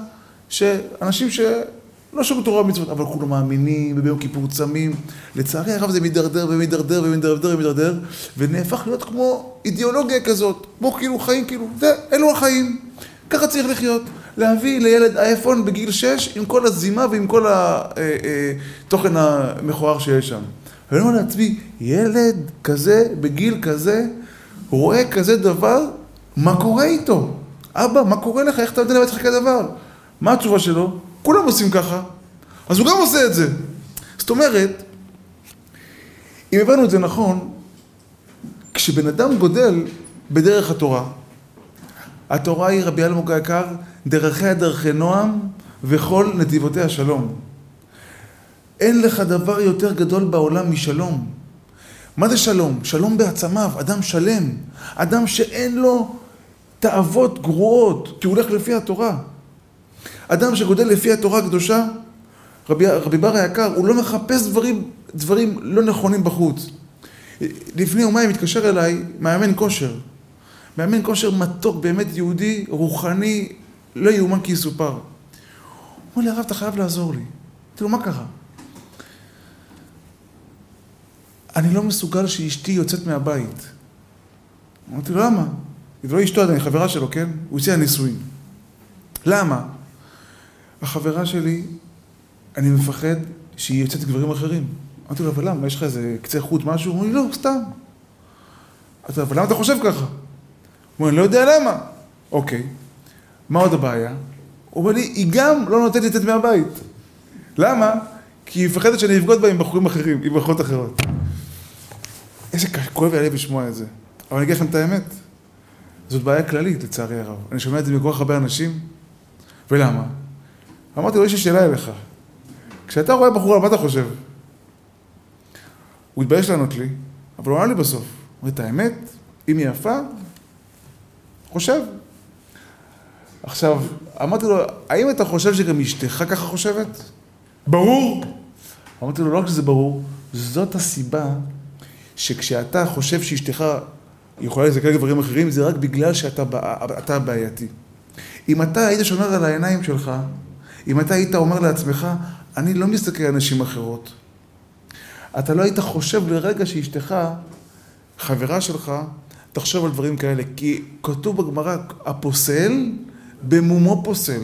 שאנשים שלא שמעו תורה ומצוות, אבל כולם מאמינים, וביום כיפור צמים. לצערי הרב זה מידרדר ומידרדר ומידרדר ומידרדר, ונהפך להיות כמו אידיאולוגיה כזאת, כמו כאילו חיים, כאילו, זה, אלו החיים, ככה צריך לחיות. להביא לילד אייפון בגיל 6 עם כל הזימה ועם כל התוכן אה, אה, המכוער שיש שם. ואני אומר לעצמי, ילד כזה, בגיל כזה, רואה כזה דבר, מה קורה איתו? אבא, מה קורה לך? איך אתה יודע לבצע כזה דבר? מה התשובה שלו? כולם עושים ככה, אז הוא גם עושה את זה. זאת אומרת, אם הבנו את זה נכון, כשבן אדם גודל בדרך התורה, התורה היא, רבי אלמוג היקר, דרכיה דרכי נועם וכל נתיבותיה שלום. אין לך דבר יותר גדול בעולם משלום. מה זה שלום? שלום בעצמיו, אדם שלם, אדם שאין לו תאוות גרועות, כי הוא הולך לפי התורה. אדם שגודל לפי התורה הקדושה, רבי, רבי בר היקר, הוא לא מחפש דברים, דברים לא נכונים בחוץ. לפני יומיים התקשר אליי מאמן כושר. מאמן כושר מתוק, באמת יהודי, רוחני, לא יאומן כי יסופר. אמר לי, הרב, אתה חייב לעזור לי. אמרתי לו, מה קרה? אני לא מסוגל שאשתי יוצאת מהבית. אמרתי לו, למה? היא לא אשתו עדיין, חברה שלו, כן? הוא הציע נישואין. למה? החברה שלי, אני מפחד שהיא יוצאת גברים אחרים. אמרתי לו, אבל למה? יש לך איזה קצה חוט משהו? הוא אומר לי, לא, סתם. אמרתי לו, אבל למה אתה חושב ככה? הוא אומר, אני לא יודע למה. אוקיי, מה עוד הבעיה? הוא אומר לי, היא גם לא נותנת לי לצאת מהבית. למה? כי היא מפחדת שאני אבגוד בה עם בחורים אחרים, עם בחורות אחרות. איזה כואב לי הלב לשמוע את זה. אבל אני אגיד לכם את האמת, זאת בעיה כללית, לצערי הרב. אני שומע את זה מכל כך הרבה אנשים, ולמה? אמרתי לו, יש לי שאלה אליך. כשאתה רואה בחורה, מה אתה חושב? הוא התבייש לענות לי, אבל הוא ענה לי בסוף. הוא אומר, את האמת, אם היא יפה, חושב. עכשיו, אמרתי לו, האם אתה חושב שגם אשתך ככה חושבת? ברור. אמרתי לו, לא רק שזה ברור, זאת הסיבה שכשאתה חושב שאשתך יכולה על גברים אחרים, זה רק בגלל שאתה בעייתי. אם אתה היית שומר על העיניים שלך, אם אתה היית אומר לעצמך, אני לא מסתכל על נשים אחרות. אתה לא היית חושב לרגע שאשתך, חברה שלך, תחשוב על דברים כאלה. כי כתוב בגמרא, הפוסל במומו פוסל.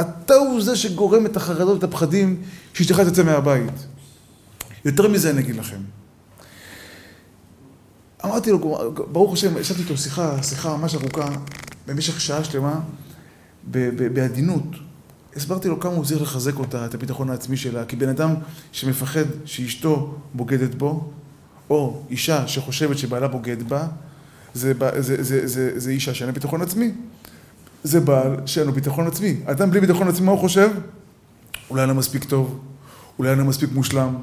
אתה הוא זה שגורם את החרדות ואת הפחדים שאשתך תצא מהבית. יותר מזה אני אגיד לכם. אמרתי לו, ברוך השם, ישבתי איתו שיחה, שיחה ממש ארוכה, במשך שעה שלמה, בעדינות. הסברתי לו כמה הוא צריך לחזק אותה, את הביטחון העצמי שלה, כי בן אדם שמפחד שאשתו בוגדת בו, או אישה שחושבת שבעלה בוגד בה, זה, זה, זה, זה, זה, זה אישה שאין לה ביטחון עצמי. זה בעל שאין לו ביטחון עצמי. אדם בלי ביטחון עצמי, מה הוא חושב? אולי אני לא מספיק טוב, אולי אני לא מספיק מושלם,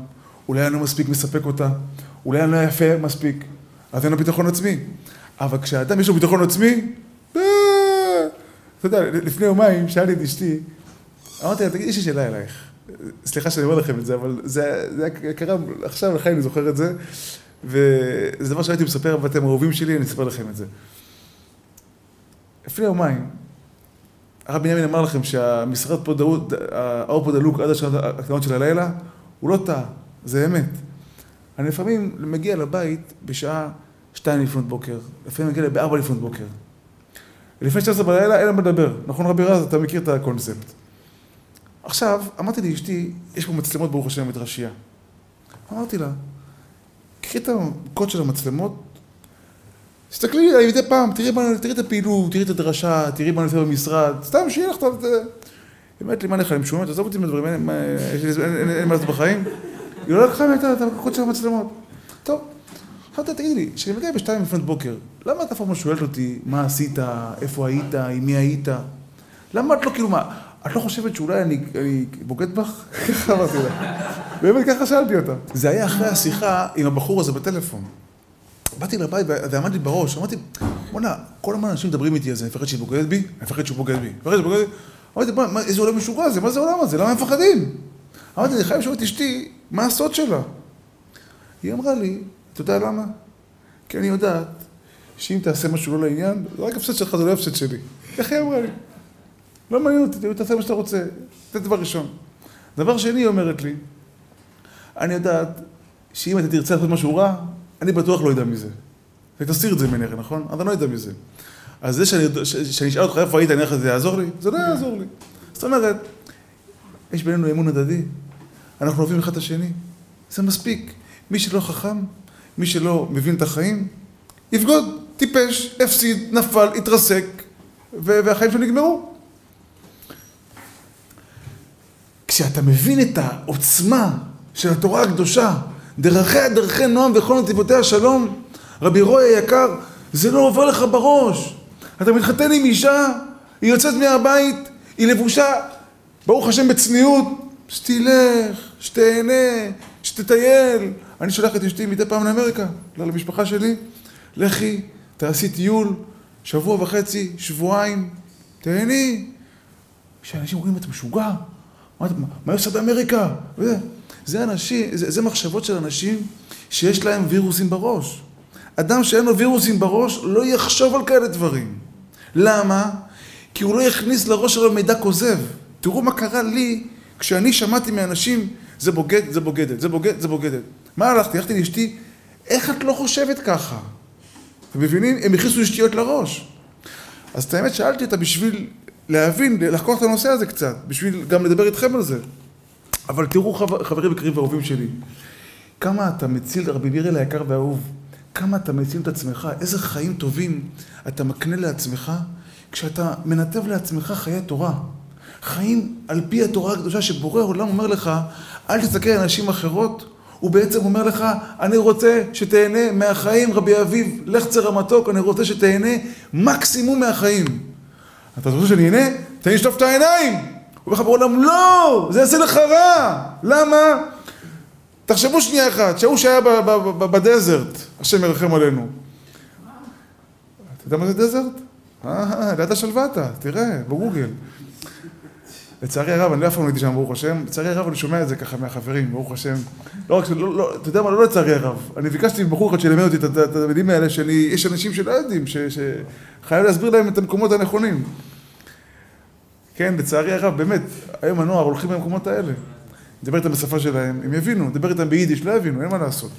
אולי אני לא מספיק מספק אותה, אולי אני לא יפה מספיק, אז אין לו ביטחון עצמי. אבל כשאדם יש לו ביטחון עצמי, אה, אתה יודע, לפני יומיים שאלתי את אשתי, אמרתי לה, תגידי, יש לי שאלה אלייך. סליחה שאני אומר לכם את זה, אבל זה, זה קרה עכשיו, לכן אני זוכר את זה, וזה דבר שהייתי מספר, ואתם אהובים שלי, אני אספר לכם את זה. לפני יומיים, הרב בנימין אמר לכם שהמשרד פה דאות, האור פה דלוק עד השעות הקטנות של הלילה, הוא לא טעה, זה אמת. אני לפעמים מגיע לבית בשעה שתיים לפנות בוקר, לפעמים מגיע בארבע לפנות בוקר. לפני 12 בלילה אין למה לדבר, נכון רבי רז, אתה מכיר את הקונספט. עכשיו, אמרתי לאשתי, יש פה מצלמות ברוך השם מדרשייה. אמרתי לה, קחי את הקוד של המצלמות, תסתכלי עליי מדי פעם, תראי, תראי את הפעילות, תראי את הדרשה, תראי מה נעשה במשרד, סתם שיהיה לך את זה. היא אומרת לי, מה לך, אני משומעת, עזוב אותי מהדברים, אין מה לעשות בחיים. היא לא לקחה את הקוד של המצלמות. טוב, עכשיו תגידי לי, כשאני מגיע בשתיים לפנות בוקר, למה את אף פעם לא שואלת אותי מה עשית, איפה היית, עם מי היית? למה את לא כאילו, מה, את לא חושבת שאולי אני, אני בוגד בך? ככה אמרתי לה. באמת ככה שאלתי אותה. זה היה אחרי השיחה עם הבחור הזה בטלפון. באתי לבית ועמד לי בראש, אמרתי, בוא'נה, כל הזמן אנשים מדברים איתי על זה, אני מפחד שהיא בוגדת בי, אני מפחד שהוא בוגד בי, אני מפחד שהוא בוגד בי. אמרתי, מה, איזה עולם משוגע זה, מה זה העולם הזה, למה הם מפחדים? אמרתי, אני חייב לשאול את אשתי, מה הסוד שלה? היא אמרה לי, אתה יודע למה? כי אני יודעת שאם תעשה משהו לא לעניין, זה רק הפסד שלך, זה לא הפסד שלי. איך היא אמרה לי? לא מעניין אותי, תעשה מה שאתה רוצה. זה דבר ראשון. דבר שני, היא אומרת לי, אני יודעת שאם אתה תרצה לעשות משהו רע, אני בטוח לא יודע מזה. ותסיר את זה ממני, נכון? אז אני לא יודע מזה. אז זה שאני אשאל אותך איפה היית, אני איך זה יעזור לי? זה לא יעזור לי. זאת אומרת, יש בינינו אמון הדדי, אנחנו אוהבים אחד את השני, זה מספיק. מי שלא חכם, מי שלא מבין את החיים, יבגוד, טיפש, הפסיד, נפל, התרסק, והחיים שלו נגמרו. כשאתה מבין את העוצמה של התורה הקדושה, דרכיה דרכי נועם וכל נתיבותיה שלום, רבי רוי היקר, זה לא עובר לך בראש. אתה מתחתן עם אישה, היא יוצאת מהבית, היא לבושה, ברוך השם בצניעות, שתלך, שתהנה, שתטייל. אני שולח את אשתי מדי פעם לאמריקה, לא למשפחה שלי, לכי, תעשי טיול, שבוע וחצי, שבועיים, תהני. כשאנשים אומרים, אתה משוגע, מה היא עושה באמריקה? זה אנשים, זה, זה מחשבות של אנשים שיש להם וירוסים בראש. אדם שאין לו וירוסים בראש לא יחשוב על כאלה דברים. למה? כי הוא לא יכניס לראש שלו מידע כוזב. תראו מה קרה לי כשאני שמעתי מאנשים, זה בוגד, זה בוגדת, זה בוגד, זה בוגדת. מה הלכתי? הלכתי לאשתי, איך את לא חושבת ככה? אתם מבינים? הם הכניסו לי שטויות לראש. אז את האמת שאלתי אותה בשביל להבין, לחקור את הנושא הזה קצת, בשביל גם לדבר איתכם על זה. אבל תראו חבר, חברים יקרים ואהובים שלי, כמה אתה מציל, רבי מירל היקר והאהוב, כמה אתה מציל את עצמך, איזה חיים טובים אתה מקנה לעצמך, כשאתה מנתב לעצמך חיי תורה. חיים על פי התורה הקדושה שבורא עולם אומר לך, אל תסתכל על אנשים אחרות, הוא בעצם אומר לך, אני רוצה שתהנה מהחיים, רבי אביב, לך צר המתוק, אני רוצה שתהנה מקסימום מהחיים. אתה רוצה שאני אהנה? תן לי לשטוף את העיניים! אומר לך בעולם, לא! זה יעשה לך רע! למה? תחשבו שנייה אחת, שההוא שהיה בדזרט, השם ירחם עלינו. אתה יודע מה זה דזרט? אה, ליד השלוותה, תראה, בגוגל. לצערי הרב, אני לא אף פעם לא הייתי שם, ברוך השם, לצערי הרב אני שומע את זה ככה מהחברים, ברוך השם. לא רק, לא, לא, אתה יודע מה, לא לצערי הרב. אני ביקשתי מבחור אחד שילמד אותי את התלמידים האלה, שיש אנשים שלא יודעים, שחייב להסביר להם את המקומות הנכונים. כן, לצערי הרב, באמת, היום הנוער הולכים במקומות האלה. דבר איתם בשפה שלהם, הם יבינו, דבר איתם ביידיש, לא יבינו, אין מה לעשות.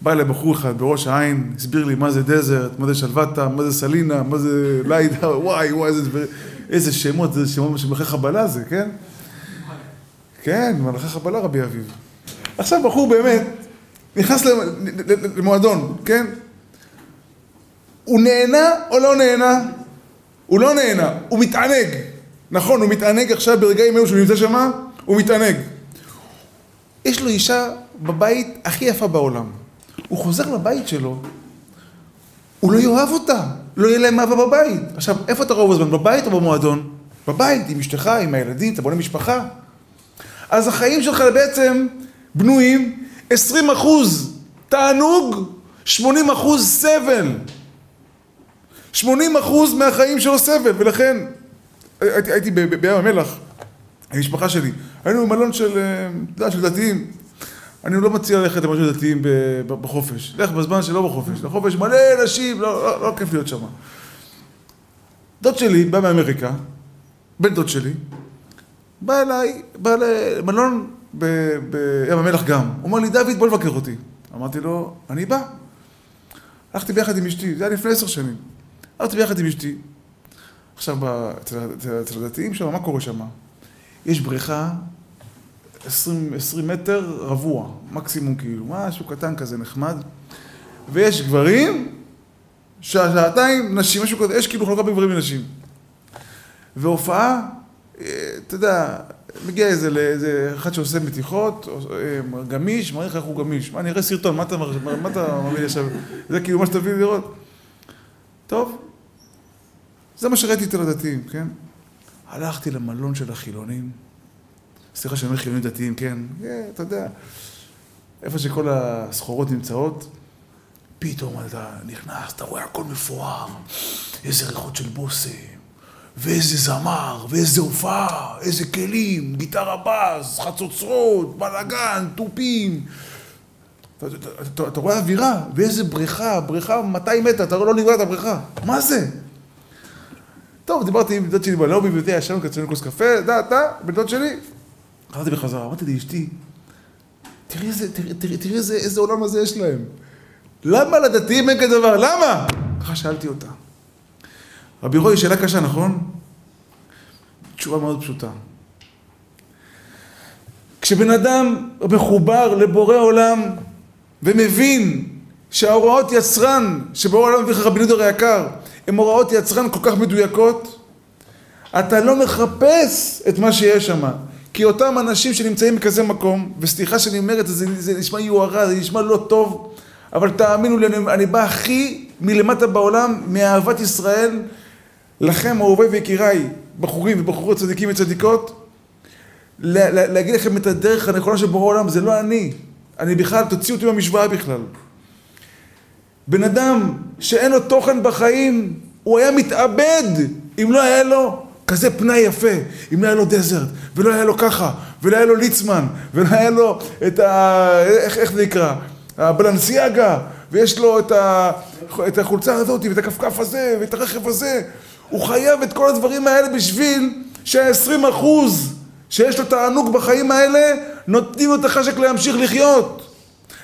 בא אליי בחור אחד בראש העין, הסביר לי מה זה דזרט, מה זה שלוותה, מה זה סלינה, מה זה ליידה, וואי, וואי, איזה, איזה שמות, זה שמות של מלכי חבלה זה, כן? כן, מלכי חבלה רבי אביב. עכשיו בחור באמת נכנס למועדון, כן? הוא נהנה או לא נהנה? הוא לא נהנה, הוא מתענג. נכון, הוא מתענג עכשיו ברגעים אלו שהוא נמצא שם, הוא מתענג. יש לו אישה בבית הכי יפה בעולם. הוא חוזר לבית שלו, הוא לא יאהב אותה, לא יהיה להם אהבה בבית. עכשיו, איפה אתה רוב הזמן, בבית או במועדון? בבית, עם אשתך, עם הילדים, אתה בונה משפחה. אז החיים שלך בעצם בנויים 20 אחוז תענוג, 80 אחוז סבל. 80 אחוז מהחיים שלו סבל, ולכן הייתי, הייתי בים המלח, עם המשפחה שלי. היינו במלון של, אה, של דתיים. אני לא מציע ללכת למשהו דתיים בחופש. לך בזמן שלא בחופש. לחופש מלא נשים, לא, לא, לא כיף להיות שם. דוד שלי בא מאמריקה, בן דוד שלי, בא אליי, בא למלון בים המלח גם. הוא אומר לי, דוד, בוא לבקר אותי. אמרתי לו, אני בא. הלכתי ביחד עם אשתי, זה היה לפני עשר שנים. הלכתי ביחד עם אשתי. עכשיו, אצל הדתיים שם, מה קורה שם? יש בריכה 20, 20 מטר רבוע, מקסימום כאילו, משהו קטן כזה נחמד. ויש גברים, שעתיים נשים, משהו כזה, יש כאילו חלוקה בין גברים ונשים. והופעה, אה, אתה יודע, מגיע איזה, לאיזה אחד שעושה מתיחות, אה, גמיש, מראה לך איך הוא גמיש. מה, נראה סרטון, מה אתה, אתה מביא עכשיו? זה כאילו מה שתביא לראות. טוב, זה מה שראיתי אצל הדתיים, כן? הלכתי למלון של החילונים. סליחה שאני אומר חילונים דתיים, כן, yeah, אתה יודע, איפה שכל הסחורות נמצאות, פתאום אתה נכנס, אתה רואה הכל מפואר, איזה ריחות של בושם, ואיזה זמר, ואיזה הופעה, איזה כלים, גיטרה בס, חצוצרות, בלאגן, תופים. אתה, אתה, אתה, אתה רואה אווירה, ואיזה בריכה, בריכה 200 מטר, אתה לא נגמר את הבריכה. מה זה? טוב, דיברתי עם דוד שלי בלובי, ויודע, ישנו קצרנו כוס קפה, אתה, אתה, דוד שלי, חזרתי בחזרה, אמרתי לאשתי, תראי איזה, תראי, איזה עולם הזה יש להם. למה לדתיים אין כזה דבר? למה? ככה שאלתי אותה. רבי רוי, שאלה קשה, נכון? תשובה מאוד פשוטה. כשבן אדם מחובר לבורא עולם ומבין שההוראות יצרן שבורא עולם מביא לך רבי נודר היקר הן הוראות יצרן כל כך מדויקות, אתה לא מחפש את מה שיש שם. כי אותם אנשים שנמצאים בכזה מקום, וסליחה שאני אומר את זה, זה, זה נשמע יוהרה, זה נשמע לא טוב, אבל תאמינו לי, אני, אני בא הכי מלמטה בעולם, מאהבת ישראל, לכם אהובי ויקיריי, בחורים ובחורות צדיקים וצדיקות, לה, לה, להגיד לכם את הדרך הנכונה של בורא עולם, זה לא אני. אני בכלל, תוציאו אותי מהמשוואה בכלל. בן אדם שאין לו תוכן בחיים, הוא היה מתאבד אם לא היה לו כזה פנאי יפה, אם לא היה לו דזרט, ולא היה לו ככה, ולא היה לו ליצמן, ולא היה לו את ה... איך, איך זה נקרא? הבלנסיאגה, ויש לו את, ה... את החולצה הזאת, ואת הכפכף הזה, ואת הרכב הזה. הוא חייב את כל הדברים האלה בשביל שה-20 אחוז שיש לו תענוג בחיים האלה, נותנים לו את החשק להמשיך לחיות.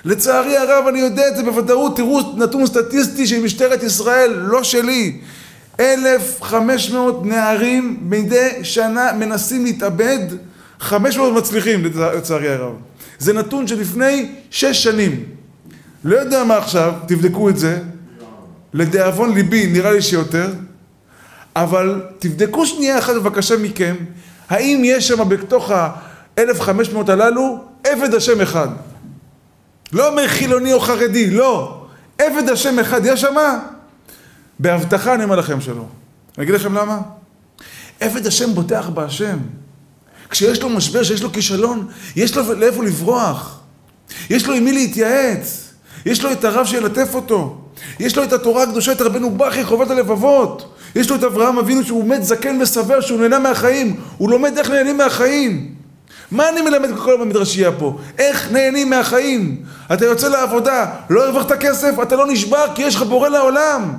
לצערי הרב, אני יודע את זה בוודאות, תראו נתון סטטיסטי של משטרת ישראל, לא שלי. 1,500 נערים מדי שנה מנסים להתאבד, 500 מצליחים לצערי הרב. זה נתון שלפני שש שנים. לא יודע מה עכשיו, תבדקו את זה. לדאבון ליבי, נראה לי שיותר. אבל תבדקו שנייה אחת בבקשה מכם, האם יש שם בתוך ה-1500 הללו עבד השם אחד. לא אומר חילוני או חרדי, לא. עבד השם אחד יש שם? בהבטחה אני אומר לכם שלא. אני אגיד לכם למה? עבד השם בוטח בהשם. כשיש לו משבר, כשיש לו כישלון, יש לו לאיפה לברוח. יש לו עם מי להתייעץ. יש לו את הרב שילטף אותו. יש לו את התורה הקדושה, את רבנו בכי, חובת הלבבות. יש לו את אברהם אבינו שהוא מת זקן וסבר, שהוא נהנה מהחיים. הוא לומד איך נהנים מהחיים. מה אני מלמד כל הזמן במדרשייה פה? איך נהנים מהחיים? אתה יוצא לעבודה, לא הרווחת כסף, אתה לא נשבר כי יש לך בורא לעולם.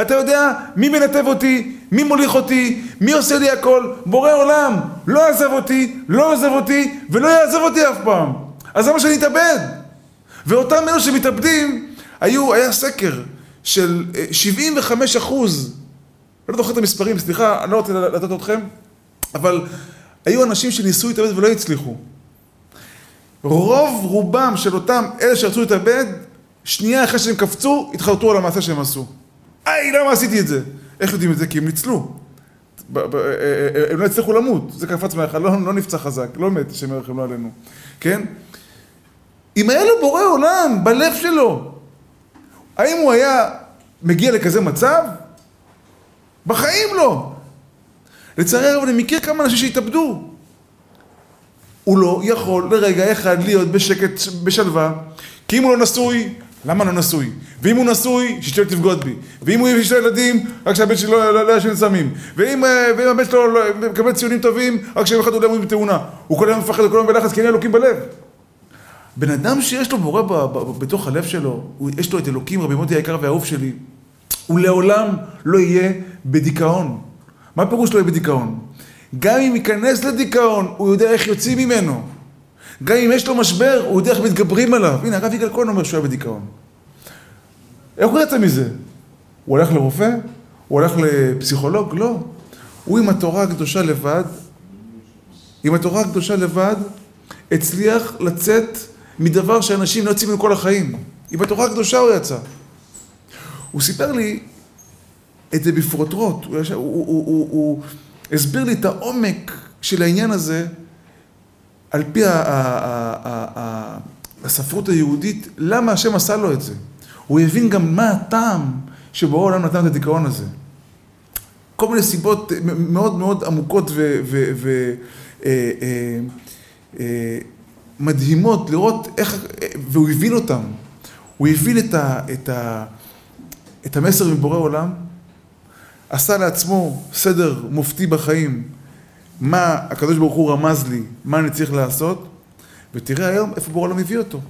אתה יודע מי מנתב אותי, מי מוליך אותי, מי עושה לי הכל? בורא עולם. לא עזב אותי, לא עוזב אותי ולא יעזב אותי אף פעם. אז למה שאני אתאבד? ואותם אלו שמתאבדים, היו, היה סקר של 75 אה, אחוז, לא זוכר את המספרים, סליחה, אני לא רוצה לתת אתכם, אבל היו אנשים שניסו להתאבד ולא הצליחו. רוב רובם של אותם אלה שרצו להתאבד, שנייה אחרי שהם קפצו, התחרטו על המעשה שהם עשו. היי, למה עשיתי את זה? איך יודעים את זה? כי הם ניצלו. אה, אה, אה, הם לא הצליחו למות, זה קפץ מהיכל, לא, לא נפצע חזק, לא מת, השם ירחם לא עלינו, כן? אם היה לו בורא עולם בלב שלו, האם הוא היה מגיע לכזה מצב? בחיים לא. לצערי הרב, אני מכיר כמה אנשים שהתאבדו. הוא לא יכול לרגע אחד להיות בשקט, בשלווה, כי אם הוא לא נשוי, למה לא נשוי? ואם הוא נשוי, שאשתו תבגוד בי. ואם הוא יש לו ילדים, רק שהבן שלו לא, לא, לא ישן סמים. ואם, אה, ואם הבן שלו לא, מקבל ציונים טובים, רק שיום אחד הוא לא בתאונה. הוא כל היום מפחד, הוא כל היום בלחץ, כי אין אלוקים בלב. בן אדם שיש לו בורא בתוך הלב שלו, יש לו את אלוקים, רבי מוטי היקר והאהוב שלי, הוא לעולם לא יהיה בדיכאון. מה פירוש לא יהיה בדיכאון? גם אם ייכנס לדיכאון, הוא יודע איך יוצאים ממנו. גם אם יש לו משבר, הוא יודע איך מתגברים עליו. הנה, הרב יגאל כהן אומר שהוא היה בדיכאון. איך הוא יצא מזה? הוא הולך לרופא? הוא הולך לפסיכולוג? לא. הוא עם התורה הקדושה לבד, עם התורה הקדושה לבד, הצליח לצאת מדבר שאנשים לא יוצאים ממנו כל החיים. עם התורה הקדושה הוא יצא. הוא סיפר לי את זה בפרוטרוט, הוא, הוא, הוא, הוא, הוא, הוא הסביר לי את העומק של העניין הזה על פי ה, ה, ה, ה, ה, הספרות היהודית, למה השם עשה לו את זה. הוא הבין גם מה הטעם שבו העולם נתן את הדיכאון הזה. כל מיני סיבות מאוד מאוד עמוקות ומדהימות אה, אה, לראות איך, והוא הבין אותם. הוא הבין את, ה, את, ה, את המסר מבורא עולם, עשה לעצמו סדר מופתי בחיים, מה הקדוש ברוך הוא רמז לי, מה אני צריך לעשות, ותראה היום איפה בורא עולם הביא אותו.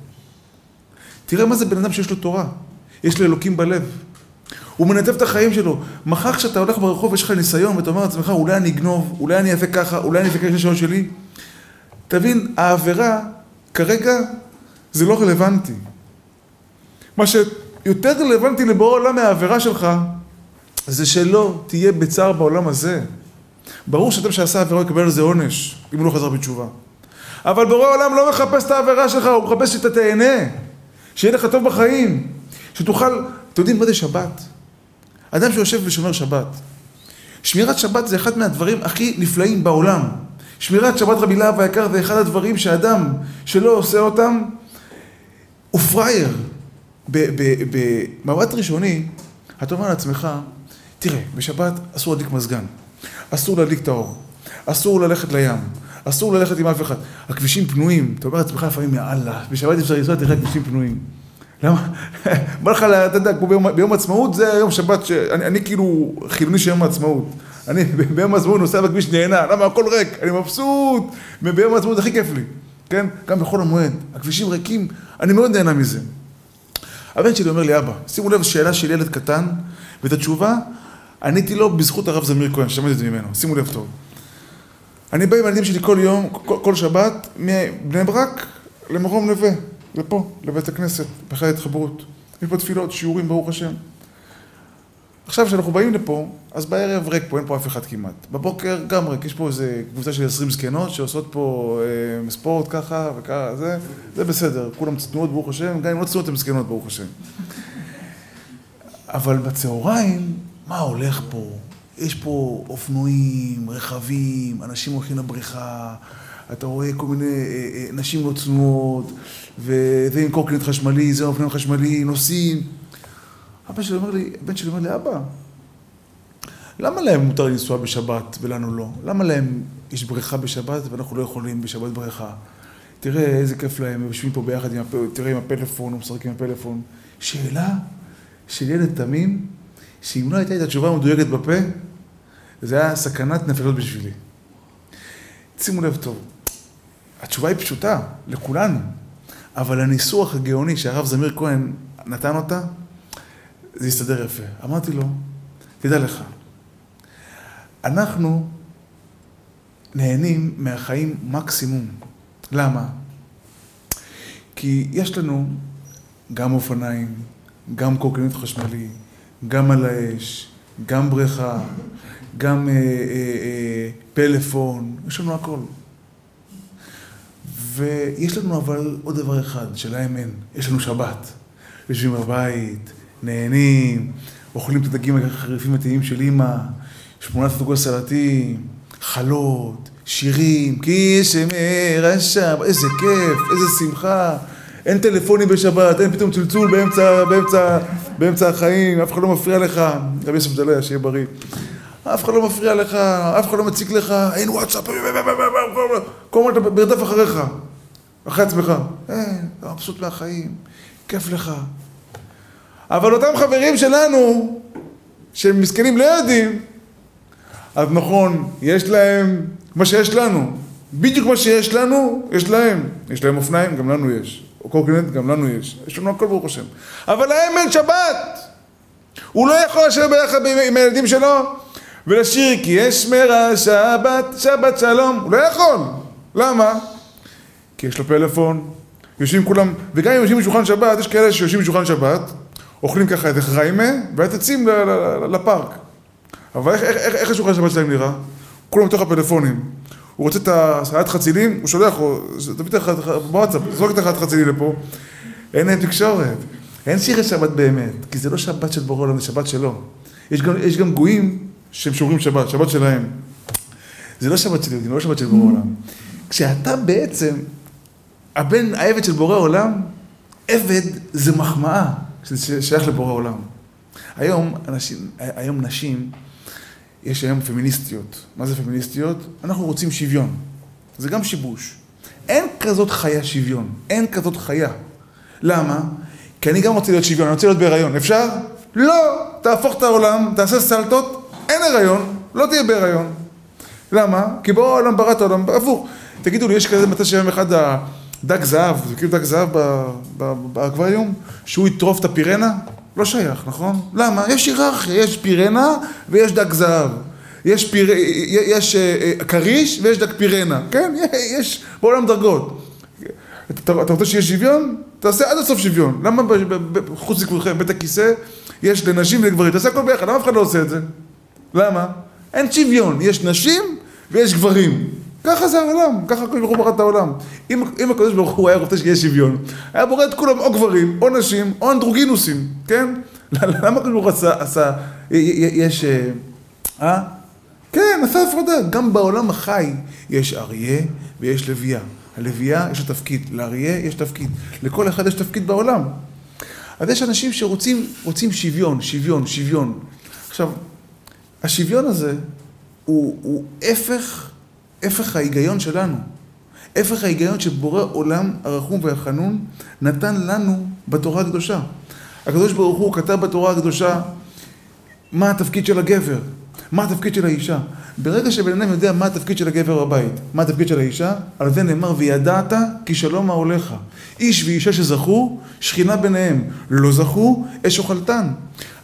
תראה מה זה בן אדם שיש לו תורה, יש לו אלוקים בלב. הוא מנתב את החיים שלו. מחר כשאתה הולך ברחוב, יש לך ניסיון, ואתה אומר לעצמך, אולי אני אגנוב, אולי אני אעשה ככה, אולי אני אבקש לשאול שלי. תבין, העבירה כרגע זה לא רלוונטי. מה שיותר רלוונטי לבורא עולם מהעבירה שלך, זה שלא תהיה בצער בעולם הזה. ברור שאדם שעשה עבירה יקבל על זה עונש, אם הוא לא חזר בתשובה. אבל בורא עולם לא מחפש את העבירה שלך, הוא מחפש שאתה תהנה. שיהיה לך טוב בחיים. שתוכל, אתם יודעים מה זה שבת? אדם שיושב ושומר שבת. שמירת שבת זה אחד מהדברים הכי נפלאים בעולם. שמירת שבת רבי להב היקר זה אחד הדברים שאדם שלא עושה אותם, הוא פראייר. במבט ראשוני, אתה אומר לעצמך, תראה, בשבת אסור להדליק מזגן, אסור להדליק את האור, אסור ללכת לים, אסור ללכת עם אף אחד. הכבישים פנויים, אתה אומר לעצמך לפעמים, יאללה, בשבת אפשר לנסוע, תראה כבישים פנויים. למה? בא לך, אתה יודע, ביום, ביום עצמאות, זה יום שבת, אני כאילו חילוני של יום העצמאות. אני ביום העצמאות נוסע בכביש נהנה, למה הכל ריק, אני מבסוט, וביום העצמאות הכי כיף לי, כן? גם בחול המועד, הכבישים ריקים, אני מאוד נהנה מזה. הבן שלי אומר לי, אבא, שימו לב, שאלה של ילד קטן, ואת התשובה עניתי לו בזכות הרב זמיר כהן, שמעתי את זה ממנו, שימו לב טוב. אני בא עם הילדים שלי כל יום, כל, כל שבת, מבני ברק למרום נווה, לפה, לבית הכנסת, בחיי התחברות. יש פה תפילות, שיעורים, ברוך השם. עכשיו, כשאנחנו באים לפה, אז בערב ריק פה, אין פה אף אחד כמעט. בבוקר גם ריק, יש פה איזה קבוצה של 20 זקנות שעושות פה אה, ספורט ככה וככה, זה, זה בסדר, כולם צנועות, ברוך השם, גם אם לא צנועות הן זקנות, ברוך השם. אבל בצהריים, מה הולך פה? יש פה אופנועים, רכבים, אנשים הולכים לבריכה, אתה רואה כל מיני אה, אה, נשים לא צנועות, וזה עם קורקינט חשמלי, זה אופנועים חשמלי, נוסעים. אבא שלי אומר לי, הבן שלי אומר לי, אבא, למה להם מותר לנסוע בשבת ולנו לא? למה להם יש בריכה בשבת ואנחנו לא יכולים בשבת בריכה? תראה איזה כיף להם, הם יושבים פה ביחד עם, הפ... תראה עם הפלאפון, הוא משחק עם הפלאפון. שאלה של ילד תמים, שאם לא הייתה את התשובה המדויקת בפה, זה היה סכנת נפשות בשבילי. שימו לב טוב, התשובה היא פשוטה, לכולנו, אבל הניסוח הגאוני שהרב זמיר כהן נתן אותה, זה יסתדר יפה. אמרתי לו, תדע לך, אנחנו נהנים מהחיים מקסימום. למה? כי יש לנו גם אופניים, גם קורקינט חשמלי, גם על האש, גם בריכה, גם אה, אה, אה, פלאפון, יש לנו הכל. ויש לנו אבל עוד דבר אחד, שלהם אין, יש לנו שבת. יושבים בבית, נהנים, אוכלים את הדגים החריפים הטעיים של אימא, שמונת דוגות סלטים, חלות, שירים, כי שמר השם, איזה כיף, איזה שמחה. אין טלפונים בשבת, אין פתאום צלצול באמצע, באמצע, באמצע החיים, אף אחד לא מפריע לך, רבי יוסף דליה, שיהיה בריא. אף אחד לא מפריע לך, אף אחד לא מציק לך, אין וואטסאפ, כל הזמן אתה ברדף אחריך, אחרי עצמך. אין, אתה מבסוט מהחיים, כיף לך. אבל אותם חברים שלנו, שהם מסכנים לא יודעים, אז נכון, יש להם מה שיש לנו. בדיוק מה שיש לנו, יש להם. יש להם אופניים, גם לנו יש. קורקינט, גם לנו יש. יש לנו הכל ברוך השם. אבל להם אין שבת. הוא לא יכול לשבת ביחד עם הילדים שלו ולשיר כי יש מרע שבת, שבת שלום. הוא לא יכול. למה? כי יש לו פלאפון, יושבים כולם, וגם אם יושבים בשולחן שבת, יש כאלה שיושבים בשולחן שבת, אוכלים ככה איזה חריימה, ואז יוצאים לפארק. אבל איך השולחן שבת שלהם נראה? כולם בתוך הפלאפונים. הוא רוצה את הסייעת חצילים, הוא שולח, תביא את בוואטסאפ, זרוק את החצילים לפה. אין להם תקשורת. אין שירי שבת באמת, כי זה לא שבת של בורא עולם, זה שבת שלו. יש גם, יש גם גויים שהם שומרים שבת, שבת שלהם. זה לא שבת של יהודים, לא שבת של בורא עולם. כשאתה בעצם הבן, העבד של בורא עולם, עבד זה מחמאה. שזה שייך לבורא עולם. היום, אנשים, היום נשים, יש היום פמיניסטיות. מה זה פמיניסטיות? אנחנו רוצים שוויון. זה גם שיבוש. אין כזאת חיה שוויון. אין כזאת חיה. למה? כי אני גם רוצה להיות שוויון, אני רוצה להיות בהיריון. אפשר? לא! תהפוך את העולם, תעשה סלטות, אין הריון, לא תהיה בהיריון. למה? כי בורא העולם ברא את העולם, הפוך. תגידו לי, יש כזה מתי שיום אחד דג זהב, זה כאילו דג זהב באקווריום, שהוא יטרוף את הפירנה? לא שייך, נכון? למה? יש היררכיה, יש פירנה ויש דג זהב. יש, פיר... יש uh, כריש ויש דג פירנה, כן? יש בעולם דרגות. אתה, רוצה שיהיה שוויון? תעשה עד הסוף שוויון. למה חוץ לכבודכם, בית הכיסא, יש לנשים ולגברים? תעשה הכל ביחד, למה אף אחד לא עושה את זה? למה? אין שוויון, יש נשים ויש גברים. ככה זה העולם, ככה הקדוש ברוך הוא ברא את העולם. אם, אם הקדוש ברוך הוא היה רוצה שיהיה שוויון, היה בורא את כולם או גברים, או נשים, או אנדרוגינוסים, כן? למה הקדוש ברוך הוא עשה, עשה, יש, אה? אה? כן, עשה הפרדה. גם בעולם החי יש אריה ויש לוויה. הלוויה יש לה תפקיד, לאריה יש תפקיד, לכל אחד יש תפקיד בעולם. אז יש אנשים שרוצים שוויון, שוויון, שוויון. עכשיו, השוויון הזה הוא, הוא הפך הפך ההיגיון שלנו. הפך ההיגיון שבורא עולם הרחום והחנון נתן לנו בתורה הקדושה. הקדוש ברוך הוא כתב בתורה הקדושה מה התפקיד של הגבר, מה התפקיד של האישה. ברגע שבן אדם יודע מה התפקיד של הגבר בבית, מה התפקיד של האישה, על זה נאמר וידעת כי שלום אהליך. איש ואישה שזכו, שכינה ביניהם. לא זכו, אש אוכלתן.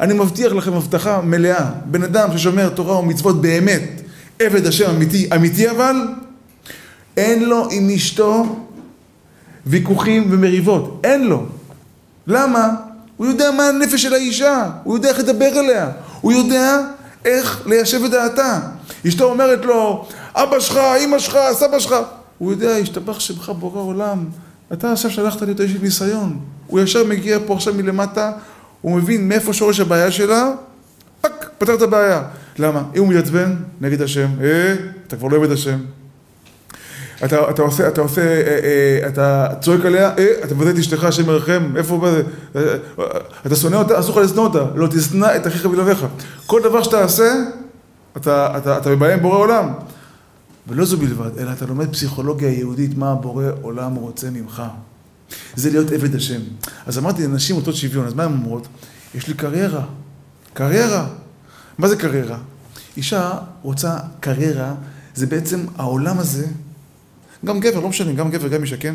אני מבטיח לכם הבטחה מלאה, בן אדם ששומר תורה ומצוות באמת, עבד השם אמיתי, אמיתי אבל, אין לו עם אשתו ויכוחים ומריבות, אין לו. למה? הוא יודע מה הנפש של האישה, הוא יודע איך לדבר אליה, הוא יודע איך ליישב את דעתה. אשתו אומרת לו, אבא שלך, אמא שלך, סבא שלך. הוא יודע, השתבח שמך בורא עולם. אתה עכשיו שלחת לי אותה, יש לי ניסיון. הוא ישר מגיע פה עכשיו מלמטה, הוא מבין מאיפה שורש הבעיה שלה, טאק, פתר את הבעיה. למה? אם הוא מתעצבן נגד השם, אה, אתה כבר לא עובד השם. אתה, אתה עושה, אתה עושה, אה, אה, אתה צועק עליה, אה, אתה מבטא את אשתך, השם ירחם, איפה, זה, אה, אה, אתה שונא אותה, אסור לך לשנוא אותה, לא תשנא את אחיך בלבביך. כל דבר שאתה עושה, אתה, אתה, אתה מביים בורא עולם. ולא זו בלבד, אלא אתה לומד פסיכולוגיה יהודית, מה הבורא עולם רוצה ממך. זה להיות עבד השם. אז אמרתי לנשים אותו שוויון, אז מה הן אומרות? יש לי קריירה. קריירה. מה זה קריירה? אישה רוצה קריירה, זה בעצם העולם הזה, גם גבר, לא משנה, גם גבר, גם אישה, כן?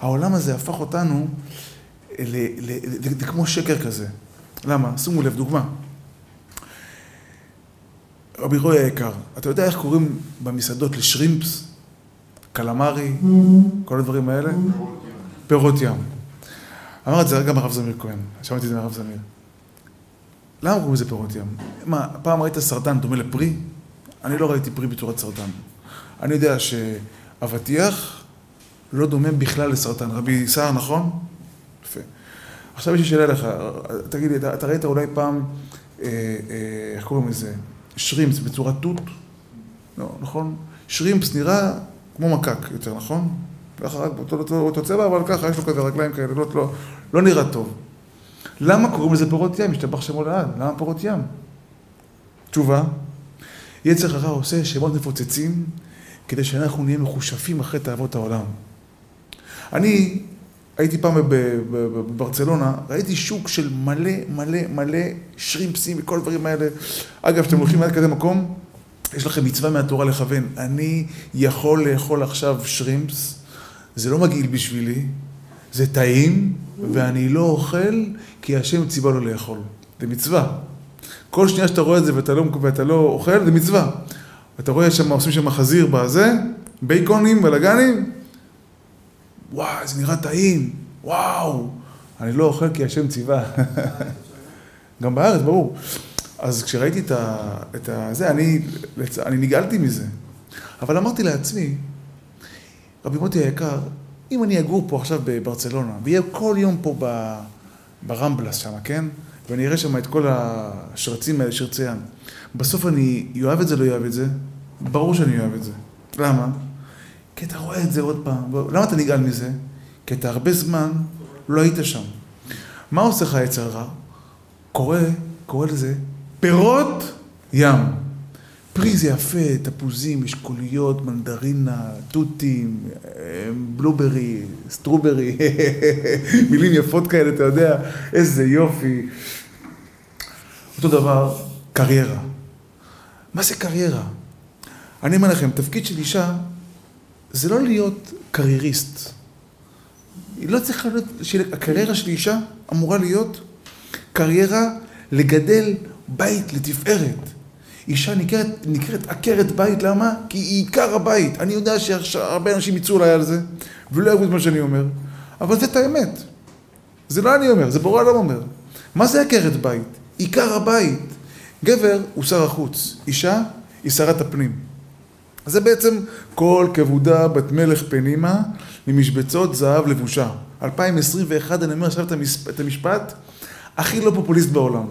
העולם הזה הפך אותנו לכמו שקר כזה. למה? שימו לב, דוגמה. רבי רועי היקר, אתה יודע איך קוראים במסעדות לשרימפס, קלמרי, כל הדברים האלה? פירות ים. אמר את זה גם הרב זמיר כהן, שמעתי את זה מהרב זמיר. למה קוראים לזה פירות ים? מה, פעם ראית סרטן דומה לפרי? אני לא ראיתי פרי בצורת סרטן. אני יודע שאבטיח לא דומה בכלל לסרטן. רבי סער, נכון? יפה. עכשיו יש לי שאלה לך, תגיד לי, אתה, אתה ראית אולי פעם, אה, אה, איך קוראים לזה? שרימפס בצורת תות? לא, נכון? שרימפס נראה כמו מקק יותר, נכון? ככה רק באותו, אותו, אותו צבע, אבל ככה יש לו כזה רגליים כאלה, לא, לא, לא נראה טוב. למה קוראים לזה פירות ים? השתבח שמו לעד. למה פירות ים? תשובה, יצר הרע עושה שמות מפוצצים כדי שאנחנו נהיה מחושפים אחרי תאוות העולם. אני הייתי פעם בברצלונה, ראיתי שוק של מלא מלא מלא שרימפסים וכל הדברים האלה. אגב, כשאתם הולכים ליד כזה מקום, יש לכם מצווה מהתורה לכוון. אני יכול לאכול עכשיו שרימפס, זה לא מגעיל בשבילי, זה טעים, ואני לא אוכל כי השם ציווה לו לאכול. זה מצווה. כל שנייה שאתה רואה את זה ואתה לא, ואתה לא אוכל, זה מצווה. אתה רואה שם, עושים שם חזיר בזה, בייקונים, בלאגנים, וואי, זה נראה טעים, וואו. אני לא אוכל כי השם ציווה. גם בארץ, ברור. אז כשראיתי את, ה, את ה... זה, אני, אני נגעלתי מזה. אבל אמרתי לעצמי, רבי מוטי היקר, אם אני אגור פה עכשיו בברצלונה, ויהיה כל יום פה ב, ברמבלס שם, כן? ואני אראה שם את כל השרצים האלה, שרצי ים. בסוף אני אוהב את זה, לא אוהב את זה? ברור שאני אוהב את זה. למה? כי אתה רואה את זה עוד פעם. למה אתה נגעל מזה? כי אתה הרבה זמן לא היית שם. מה עושה לך יצר רע? קורא, קורא לזה פירות ים. פרי זה יפה, תפוזים, אשכוליות, מנדרינה, תותים, בלוברי, סטרוברי, מילים יפות כאלה, אתה יודע, איזה יופי. אותו דבר, קריירה. מה זה קריירה? אני אומר לכם, תפקיד של אישה זה לא להיות קרייריסט. היא לא צריכה להיות, הקריירה של אישה אמורה להיות קריירה לגדל בית לתפארת. אישה נקראת, נקראת עקרת בית, למה? כי היא עיקר הבית. אני יודע שהרבה אנשים יצאו אליי על זה, ולא יאהבו את מה שאני אומר, אבל זה את האמת. זה לא אני אומר, זה בורא לא אומר. מה זה עקרת בית? עיקר הבית. גבר הוא שר החוץ, אישה היא שרת הפנים. זה בעצם כל כבודה בת מלך פנימה ממשבצות זהב לבושה. 2021, אני אומר עכשיו את המשפט הכי לא פופוליסט בעולם.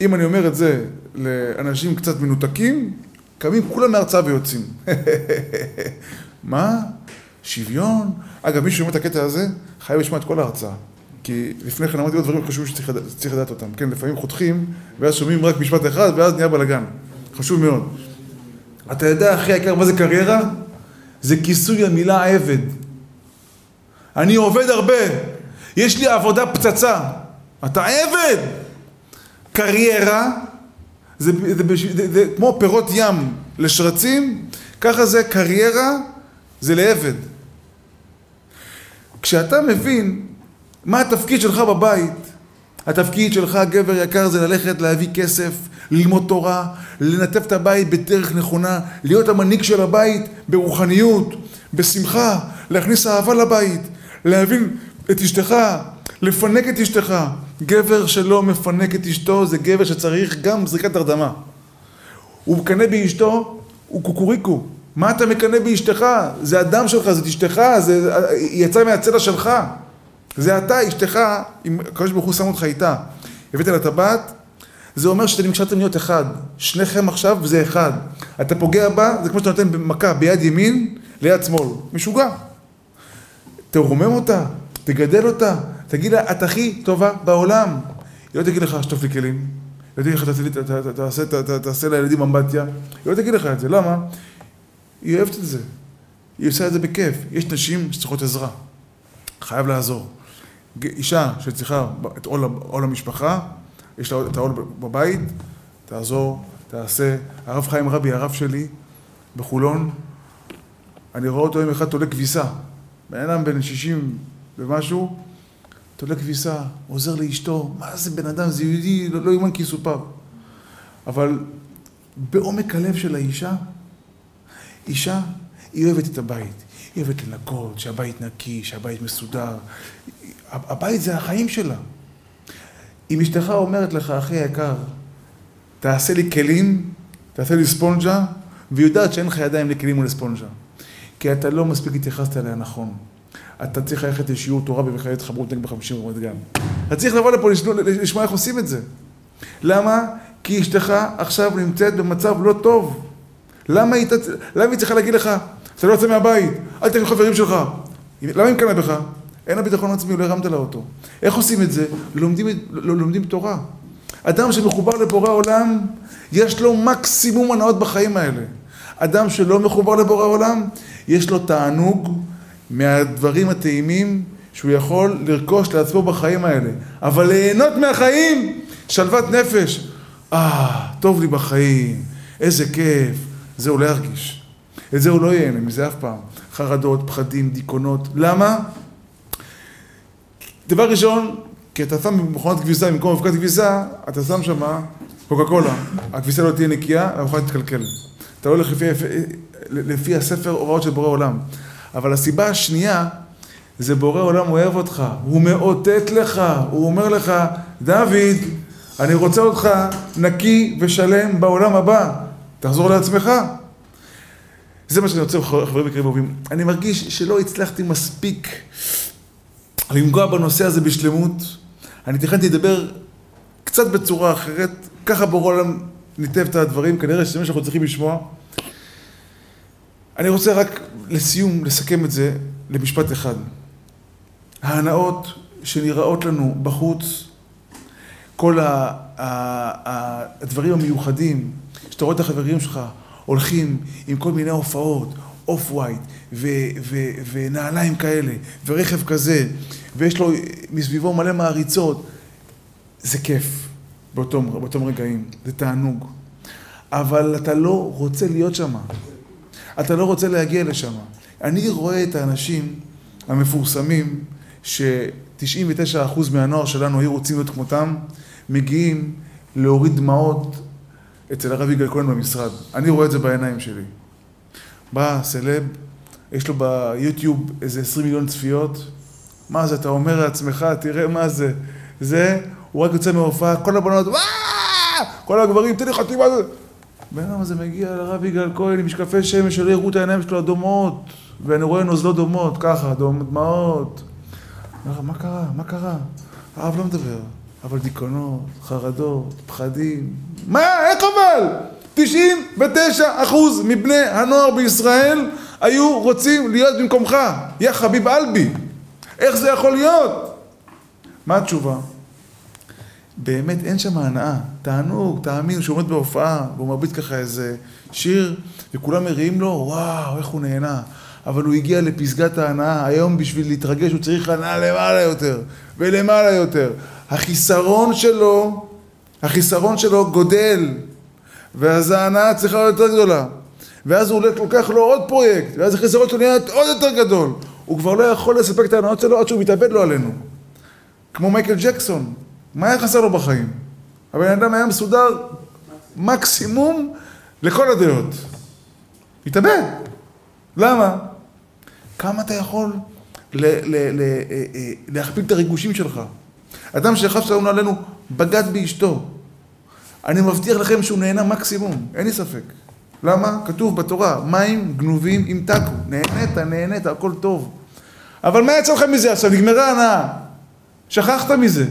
אם אני אומר את זה לאנשים קצת מנותקים, קמים כולם מהרצאה ויוצאים. מה? שוויון? אגב, מי שאומר את הקטע הזה, חייב לשמוע את כל ההרצאה. כי לפני כן אמרתי עוד דברים חשובים שצריך לדעת אותם. כן, לפעמים חותכים, ואז שומעים רק משפט אחד, ואז נהיה בלאגן. חשוב מאוד. אתה יודע, אחי היקר, מה זה קריירה? זה כיסוי המילה עבד. אני עובד הרבה, יש לי עבודה פצצה. אתה עבד! קריירה, זה, זה, זה, זה, זה כמו פירות ים לשרצים, ככה זה קריירה, זה לעבד. כשאתה מבין מה התפקיד שלך בבית, התפקיד שלך, גבר יקר, זה ללכת להביא כסף, ללמוד תורה, לנתב את הבית בדרך נכונה, להיות המנהיג של הבית ברוחניות, בשמחה, להכניס אהבה לבית, להבין את אשתך, לפנק את אשתך. גבר שלא מפנק את אשתו זה גבר שצריך גם זריקת הרדמה. הוא מקנא באשתו, הוא קוקוריקו. מה אתה מקנא באשתך? זה הדם שלך, זאת אשתך, זה, יצאה מהצלע שלך. זה אתה, אשתך, אם הקדוש ברוך הוא שם אותך איתה. הבאת לה טבעת, זה אומר שאתם נקשרתם להיות אחד. שניכם עכשיו זה אחד. אתה פוגע בה, זה כמו שאתה נותן מכה ביד ימין ליד שמאל. משוגע. תרומם אותה, תגדל אותה, תגיד לה, את הכי טובה בעולם. היא לא תגיד לך, שטוף לי כלים. היא לא תגיד לך, תעשה לילדים אמבטיה. היא לא תגיד לך את זה, למה? היא אוהבת את זה. היא עושה את זה בכיף. יש נשים שצריכות עזרה. חייב לעזור. אישה שצריכה את עול, עול המשפחה, יש לה את העול בבית, תעזור, תעשה. הרב חיים רבי, הרב שלי, בחולון, אני רואה אותו יום אחד תולה כביסה. בן אדם בן 60 ומשהו, תולה כביסה, עוזר לאשתו. מה זה בן אדם, זה יהודי, לא, לא יאומן כי יסופר. אבל בעומק הלב של האישה, אישה, היא אוהבת את הבית. היא אוהבת לנקות, שהבית נקי, שהבית מסודר. הבית זה החיים שלה. אם אשתך אומרת לך, אחי היקר, תעשה לי כלים, תעשה לי ספונג'ה, והיא יודעת שאין לך ידיים לכלים ולספונג'ה. כי אתה לא מספיק התייחסת אליה נכון. אתה צריך ללכת לשיעור תורה במכללת חברות נגד בחמישים רמת גן. אתה צריך לבוא לפה לשמוע איך עושים את זה. למה? כי אשתך עכשיו נמצאת במצב לא טוב. למה היא, למה היא צריכה להגיד לך, אתה לא יוצא מהבית, אל תגיד חברים שלך. למה היא מקנאה בך? אין לה ביטחון עצמי, לא הרמת לה אותו. איך עושים את זה? לומדים, לא, לומדים תורה. אדם שמחובר לבורא עולם, יש לו מקסימום הנאות בחיים האלה. אדם שלא מחובר לבורא עולם, יש לו תענוג מהדברים הטעימים שהוא יכול לרכוש לעצמו בחיים האלה. אבל ליהנות מהחיים, שלוות נפש. אה, טוב לי בחיים, איזה כיף. זה הוא לא ירגיש. את זה הוא לא ייהנה מזה אף פעם. חרדות, פחדים, דיכאונות. למה? דבר ראשון, כי אתה שם במכונת כביסה, במקום אבקת כביסה, אתה שם שם קוקה קולה. הכביסה לא תהיה נקייה, המכונה תתקלקל. אתה הולך לפי, לפי הספר הוראות של בורא עולם. אבל הסיבה השנייה, זה בורא עולם אוהב אותך, הוא מאותת לך, הוא אומר לך, דוד, אני רוצה אותך נקי ושלם בעולם הבא, תחזור לעצמך. זה מה שאני רוצה, חברים יקרים אהובים. אני מרגיש שלא הצלחתי מספיק לנגוע בנושא הזה בשלמות. אני תכנתי לדבר קצת בצורה אחרת, ככה בורא עולם ניתב את הדברים, כנראה שזה מה שאנחנו צריכים לשמוע. אני רוצה רק לסיום לסכם את זה למשפט אחד. ההנאות שנראות לנו בחוץ, כל הדברים המיוחדים, שאתה רואה את החברים שלך הולכים עם כל מיני הופעות, אוף ווייט, ונעליים כאלה, ורכב כזה, ויש לו מסביבו מלא מעריצות, זה כיף באותם, באותם רגעים, זה תענוג. אבל אתה לא רוצה להיות שם. אתה לא רוצה להגיע לשם. אני רואה את האנשים המפורסמים, ש-99% מהנוער שלנו היו רוצים להיות כמותם, מגיעים להוריד דמעות אצל הרב יגאל כהן במשרד. אני רואה את זה בעיניים שלי. בא סלב, יש לו ביוטיוב איזה 20 מיליון צפיות. מה זה, אתה אומר לעצמך, תראה מה זה. זה, הוא רק יוצא מההופעה, כל הבנות, וואו! כל הגברים, תן לי חתימה. בן אדם הזה מגיע לרב יגאל כהן עם משקפי שמש, שלא יראו את העיניים שלו אדומות, ואני רואה נוזלות דומות, ככה, דמעות. מה קרה? מה קרה? הרב לא מדבר, אבל דיכאונות, חרדות, פחדים. מה? איך אבל? 99 אחוז מבני הנוער בישראל היו רוצים להיות במקומך. יא חביב אלבי. איך זה יכול להיות? מה התשובה? באמת אין שם הנאה. תענוג, תאמין, שהוא עומד בהופעה, והוא מרביץ ככה איזה שיר, וכולם מריעים לו, וואו, איך הוא נהנה. אבל הוא הגיע לפסגת ההנאה, היום בשביל להתרגש הוא צריך הנאה למעלה יותר, ולמעלה יותר. החיסרון שלו, החיסרון שלו גודל, ואז ההנאה צריכה להיות יותר גדולה. ואז הוא לוקח לו עוד פרויקט, ואז החיסרון שלו נהיה עוד יותר גדול. הוא כבר לא יכול לספק את ההנאות שלו עד שהוא מתאבד לו עלינו. כמו מייקל ג'קסון. מה היה חסר לו בחיים? הבן אדם היה מסודר מקסימום לכל הדעות. התאבד. למה? כמה אתה יכול אה, אה, להכפיל את הריגושים שלך? אדם שחס שלנו עלינו בגד באשתו. אני מבטיח לכם שהוא נהנה מקסימום, אין לי ספק. למה? כתוב בתורה, מים גנובים ימתקו. נהנית, נהנית, הכל טוב. אבל מה יצא לך מזה עכשיו? נגמרה ההנאה. שכחת מזה.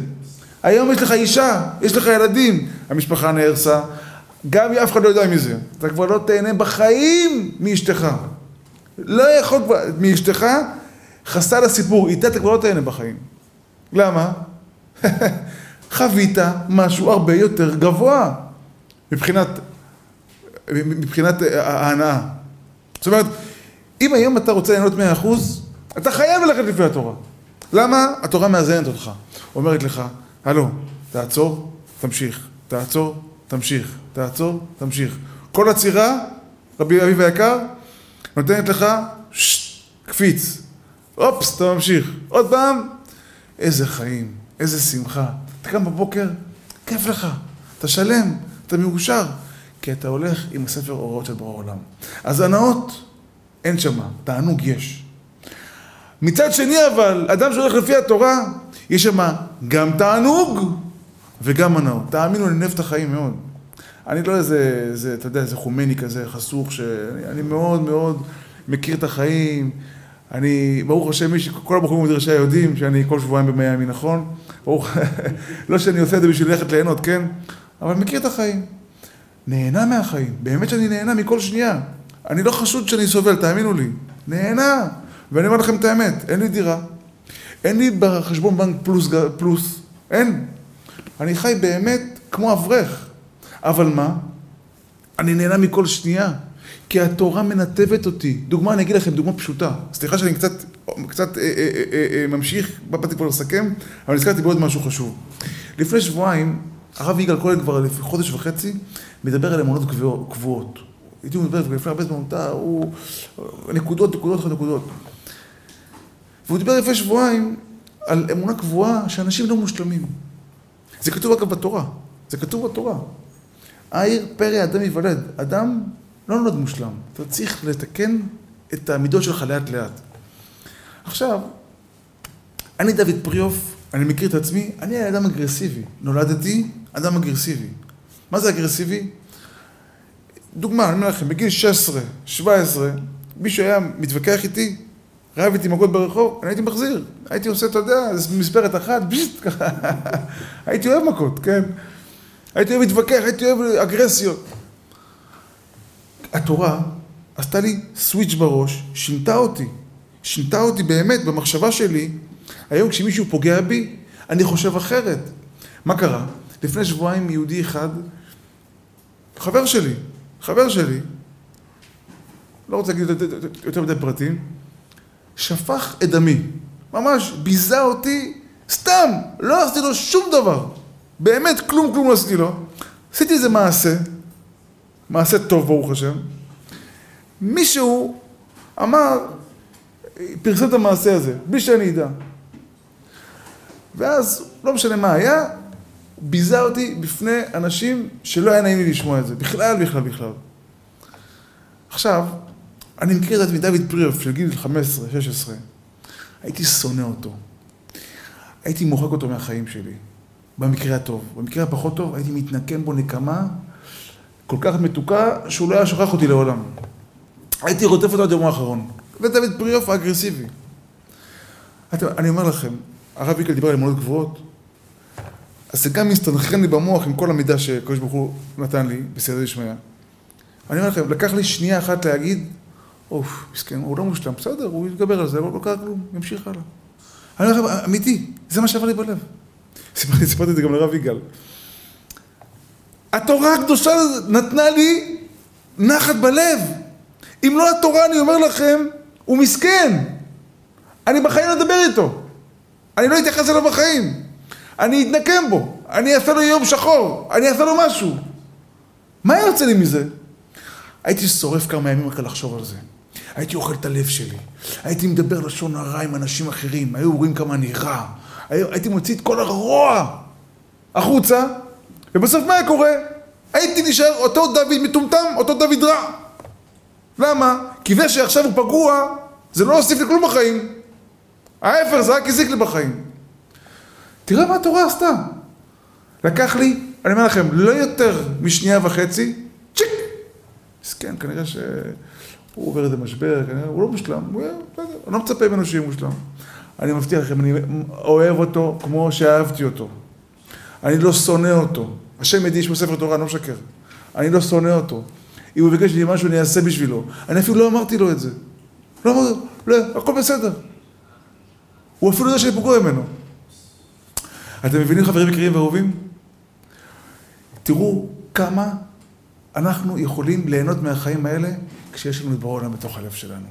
היום יש לך אישה, יש לך ילדים, המשפחה נהרסה, גם אף אחד לא יודע מזה. אתה כבר לא תהנה בחיים מאשתך. לא יכול כבר, מאשתך, חסה לסיפור, איתה אתה כבר לא תהנה בחיים. למה? חווית משהו הרבה יותר גבוה מבחינת, מבחינת ההנאה. זאת אומרת, אם היום אתה רוצה ליהנות 100%, אתה חייב ללכת לפי התורה. למה? התורה מאזנת אותך. אומרת לך, הלו, תעצור, תמשיך, תעצור, תמשיך, תעצור, תמשיך. כל עצירה, רבי אביב היקר, נותנת לך, ששש, קפיץ. אופס, אתה ממשיך. עוד פעם, איזה חיים, איזה שמחה. אתה קם בבוקר, כיף לך, אתה שלם, אתה מאושר, כי אתה הולך עם הספר אורות של ברור עולם. אז הנאות, אין שמה, תענוג יש. מצד שני אבל, אדם שהולך לפי התורה, יש שם גם תענוג וגם הנאות. תאמינו, אוהב את החיים מאוד. אני לא איזה, איזה, אתה יודע, איזה חומני כזה, חסוך, שאני מאוד מאוד מכיר את החיים. אני, ברוך השם, מי שכל הבחורים במדרשה יודעים שאני כל שבועיים במיאמי, נכון? ברוך, לא שאני עושה את זה בשביל ללכת ליהנות, כן? אבל מכיר את החיים. נהנה מהחיים, באמת שאני נהנה מכל שנייה. אני לא חשוד שאני סובל, תאמינו לי. נהנה. ואני אומר לכם את האמת, אין לי דירה. אין לי בחשבון בנק פלוס, פלוס. אין. אני חי באמת כמו אברך. אבל מה? אני נהנה מכל שנייה. כי התורה מנתבת אותי. דוגמה, אני אגיד לכם דוגמה פשוטה. סליחה שאני קצת, קצת אה, אה, אה, אה, ממשיך, באתי כבר לסכם, אבל נזכרתי בעוד משהו חשוב. לפני שבועיים, הרב יגאל כהן כבר לפני חודש וחצי, מדבר על אמונות קבועות. הייתי מדבר לפני הרבה זמן, הוא... נקודות, נקודות, נקודות. והוא דיבר לפני שבועיים על אמונה קבועה שאנשים לא מושלמים. זה כתוב אגב בתורה. זה כתוב בתורה. העיר פרא אדם ייוולד. אדם לא נולד מושלם. אתה צריך לתקן את המידות שלך לאט לאט. עכשיו, אני דוד פריאוף, אני מכיר את עצמי, אני אדם אגרסיבי. נולדתי אדם אגרסיבי. מה זה אגרסיבי? דוגמה, אני אומר לכם, בגיל 16, 17, מישהו היה מתווכח איתי, רב איתי מכות ברחוב, אני הייתי מחזיר. הייתי עושה, אתה יודע, מספרת אחת, בישט, ככה. הייתי אוהב מכות, כן? הייתי אוהב להתווכח, הייתי אוהב אגרסיות. התורה עשתה לי סוויץ' בראש, שינתה אותי. שינתה אותי באמת במחשבה שלי. היום כשמישהו פוגע בי, אני חושב אחרת. מה קרה? לפני שבועיים יהודי אחד, חבר שלי, חבר שלי, לא רוצה להגיד יותר מדי פרטים, שפך את דמי. ממש ביזה אותי סתם, לא עשיתי לו שום דבר. באמת, כלום כלום לא עשיתי לו. עשיתי איזה מעשה, מעשה טוב ברוך השם. מישהו אמר, פרסם את המעשה הזה, בלי שאני אדע. ואז, לא משנה מה היה, ביזה אותי בפני אנשים שלא היה נעים לי לשמוע את זה. בכלל, בכלל, בכלל. עכשיו, אני מכיר את עצמי דוד פריאוף של גיל 15-16. הייתי שונא אותו. הייתי מוחק אותו מהחיים שלי. במקרה הטוב. במקרה הפחות טוב, הייתי מתנקם בו נקמה כל כך מתוקה, שהוא לא היה שוכח אותי לעולם. הייתי רודף אותו עד יום האחרון. ודוד פריאוף האגרסיבי. אני אומר לכם, הרב יקל דיבר על אמונות גבוהות, אז זה גם מסתנכרן לי במוח עם כל המידע שקדוש ברוך הוא נתן לי, בסייעתא דשמיא. אני אומר לכם, לקח לי שנייה אחת להגיד, אוף, מסכן, הוא לא מושלם, בסדר, הוא יתגבר על זה, לא, לא קרה כלום, ימשיך הלאה. אני אומר לכם, אמיתי, זה מה שעבר לי בלב. סיפרתי את זה גם לרב יגאל. התורה הקדושה נתנה לי נחת בלב. אם לא התורה, אני אומר לכם, הוא מסכן. אני בחיים לא אדבר איתו. אני לא אתייחס אליו בחיים. אני אתנקם בו. אני אעשה לו יום שחור. אני אעשה לו משהו. מה יוצא לי מזה? הייתי שורף כמה ימים רק לחשוב על זה. הייתי אוכל את הלב שלי. הייתי מדבר לשון הרע עם אנשים אחרים. היו רואים כמה אני רע. הייתי מוציא את כל הרוע. החוצה, ובסוף מה היה קורה? הייתי נשאר אותו דוד מטומטם, אותו דוד רע. למה? כי זה שעכשיו הוא פגוע, זה לא הוסיף לי כלום בחיים. ההפך, זה רק הזיק לי בחיים. תראה מה התורה עשתה. לקח לי, אני אומר לכם, לא יותר משנייה וחצי, צ'יק! מסכן, כנראה שהוא עובר איזה משבר, הוא לא מושלם, הוא בסדר, אני לא מצפה ממנו שיהיה מושלם. אני מבטיח לכם, אני אוהב אותו כמו שאהבתי אותו. אני לא שונא אותו. השם ידיש בספר תורה, אני לא משקר. אני לא שונא אותו. אם הוא ביקש לי משהו, אני אעשה בשבילו. אני אפילו לא אמרתי לו את זה. לא אמרתי לו, לא, הכל בסדר. הוא אפילו יודע שאני פגוע ממנו. אתם מבינים, חברים יקרים ואהובים? תראו כמה אנחנו יכולים ליהנות מהחיים האלה כשיש לנו את ברור העולם בתוך הלב שלנו.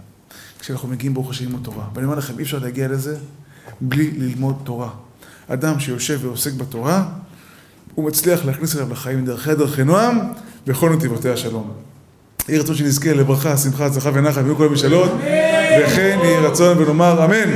כשאנחנו מגיעים ברוך השם ללמוד תורה. ואני אומר לכם, אי אפשר להגיע לזה בלי ללמוד תורה. אדם שיושב ועוסק בתורה, הוא מצליח להכניס אליו לחיים דרכי דרכי נועם בכל נתיבותיה שלום. יהי רצון שנזכה לברכה, שמחה, הצלחה ונחת, ויהיו כל המשאלות, וכן יהי רצון ונאמר אמן.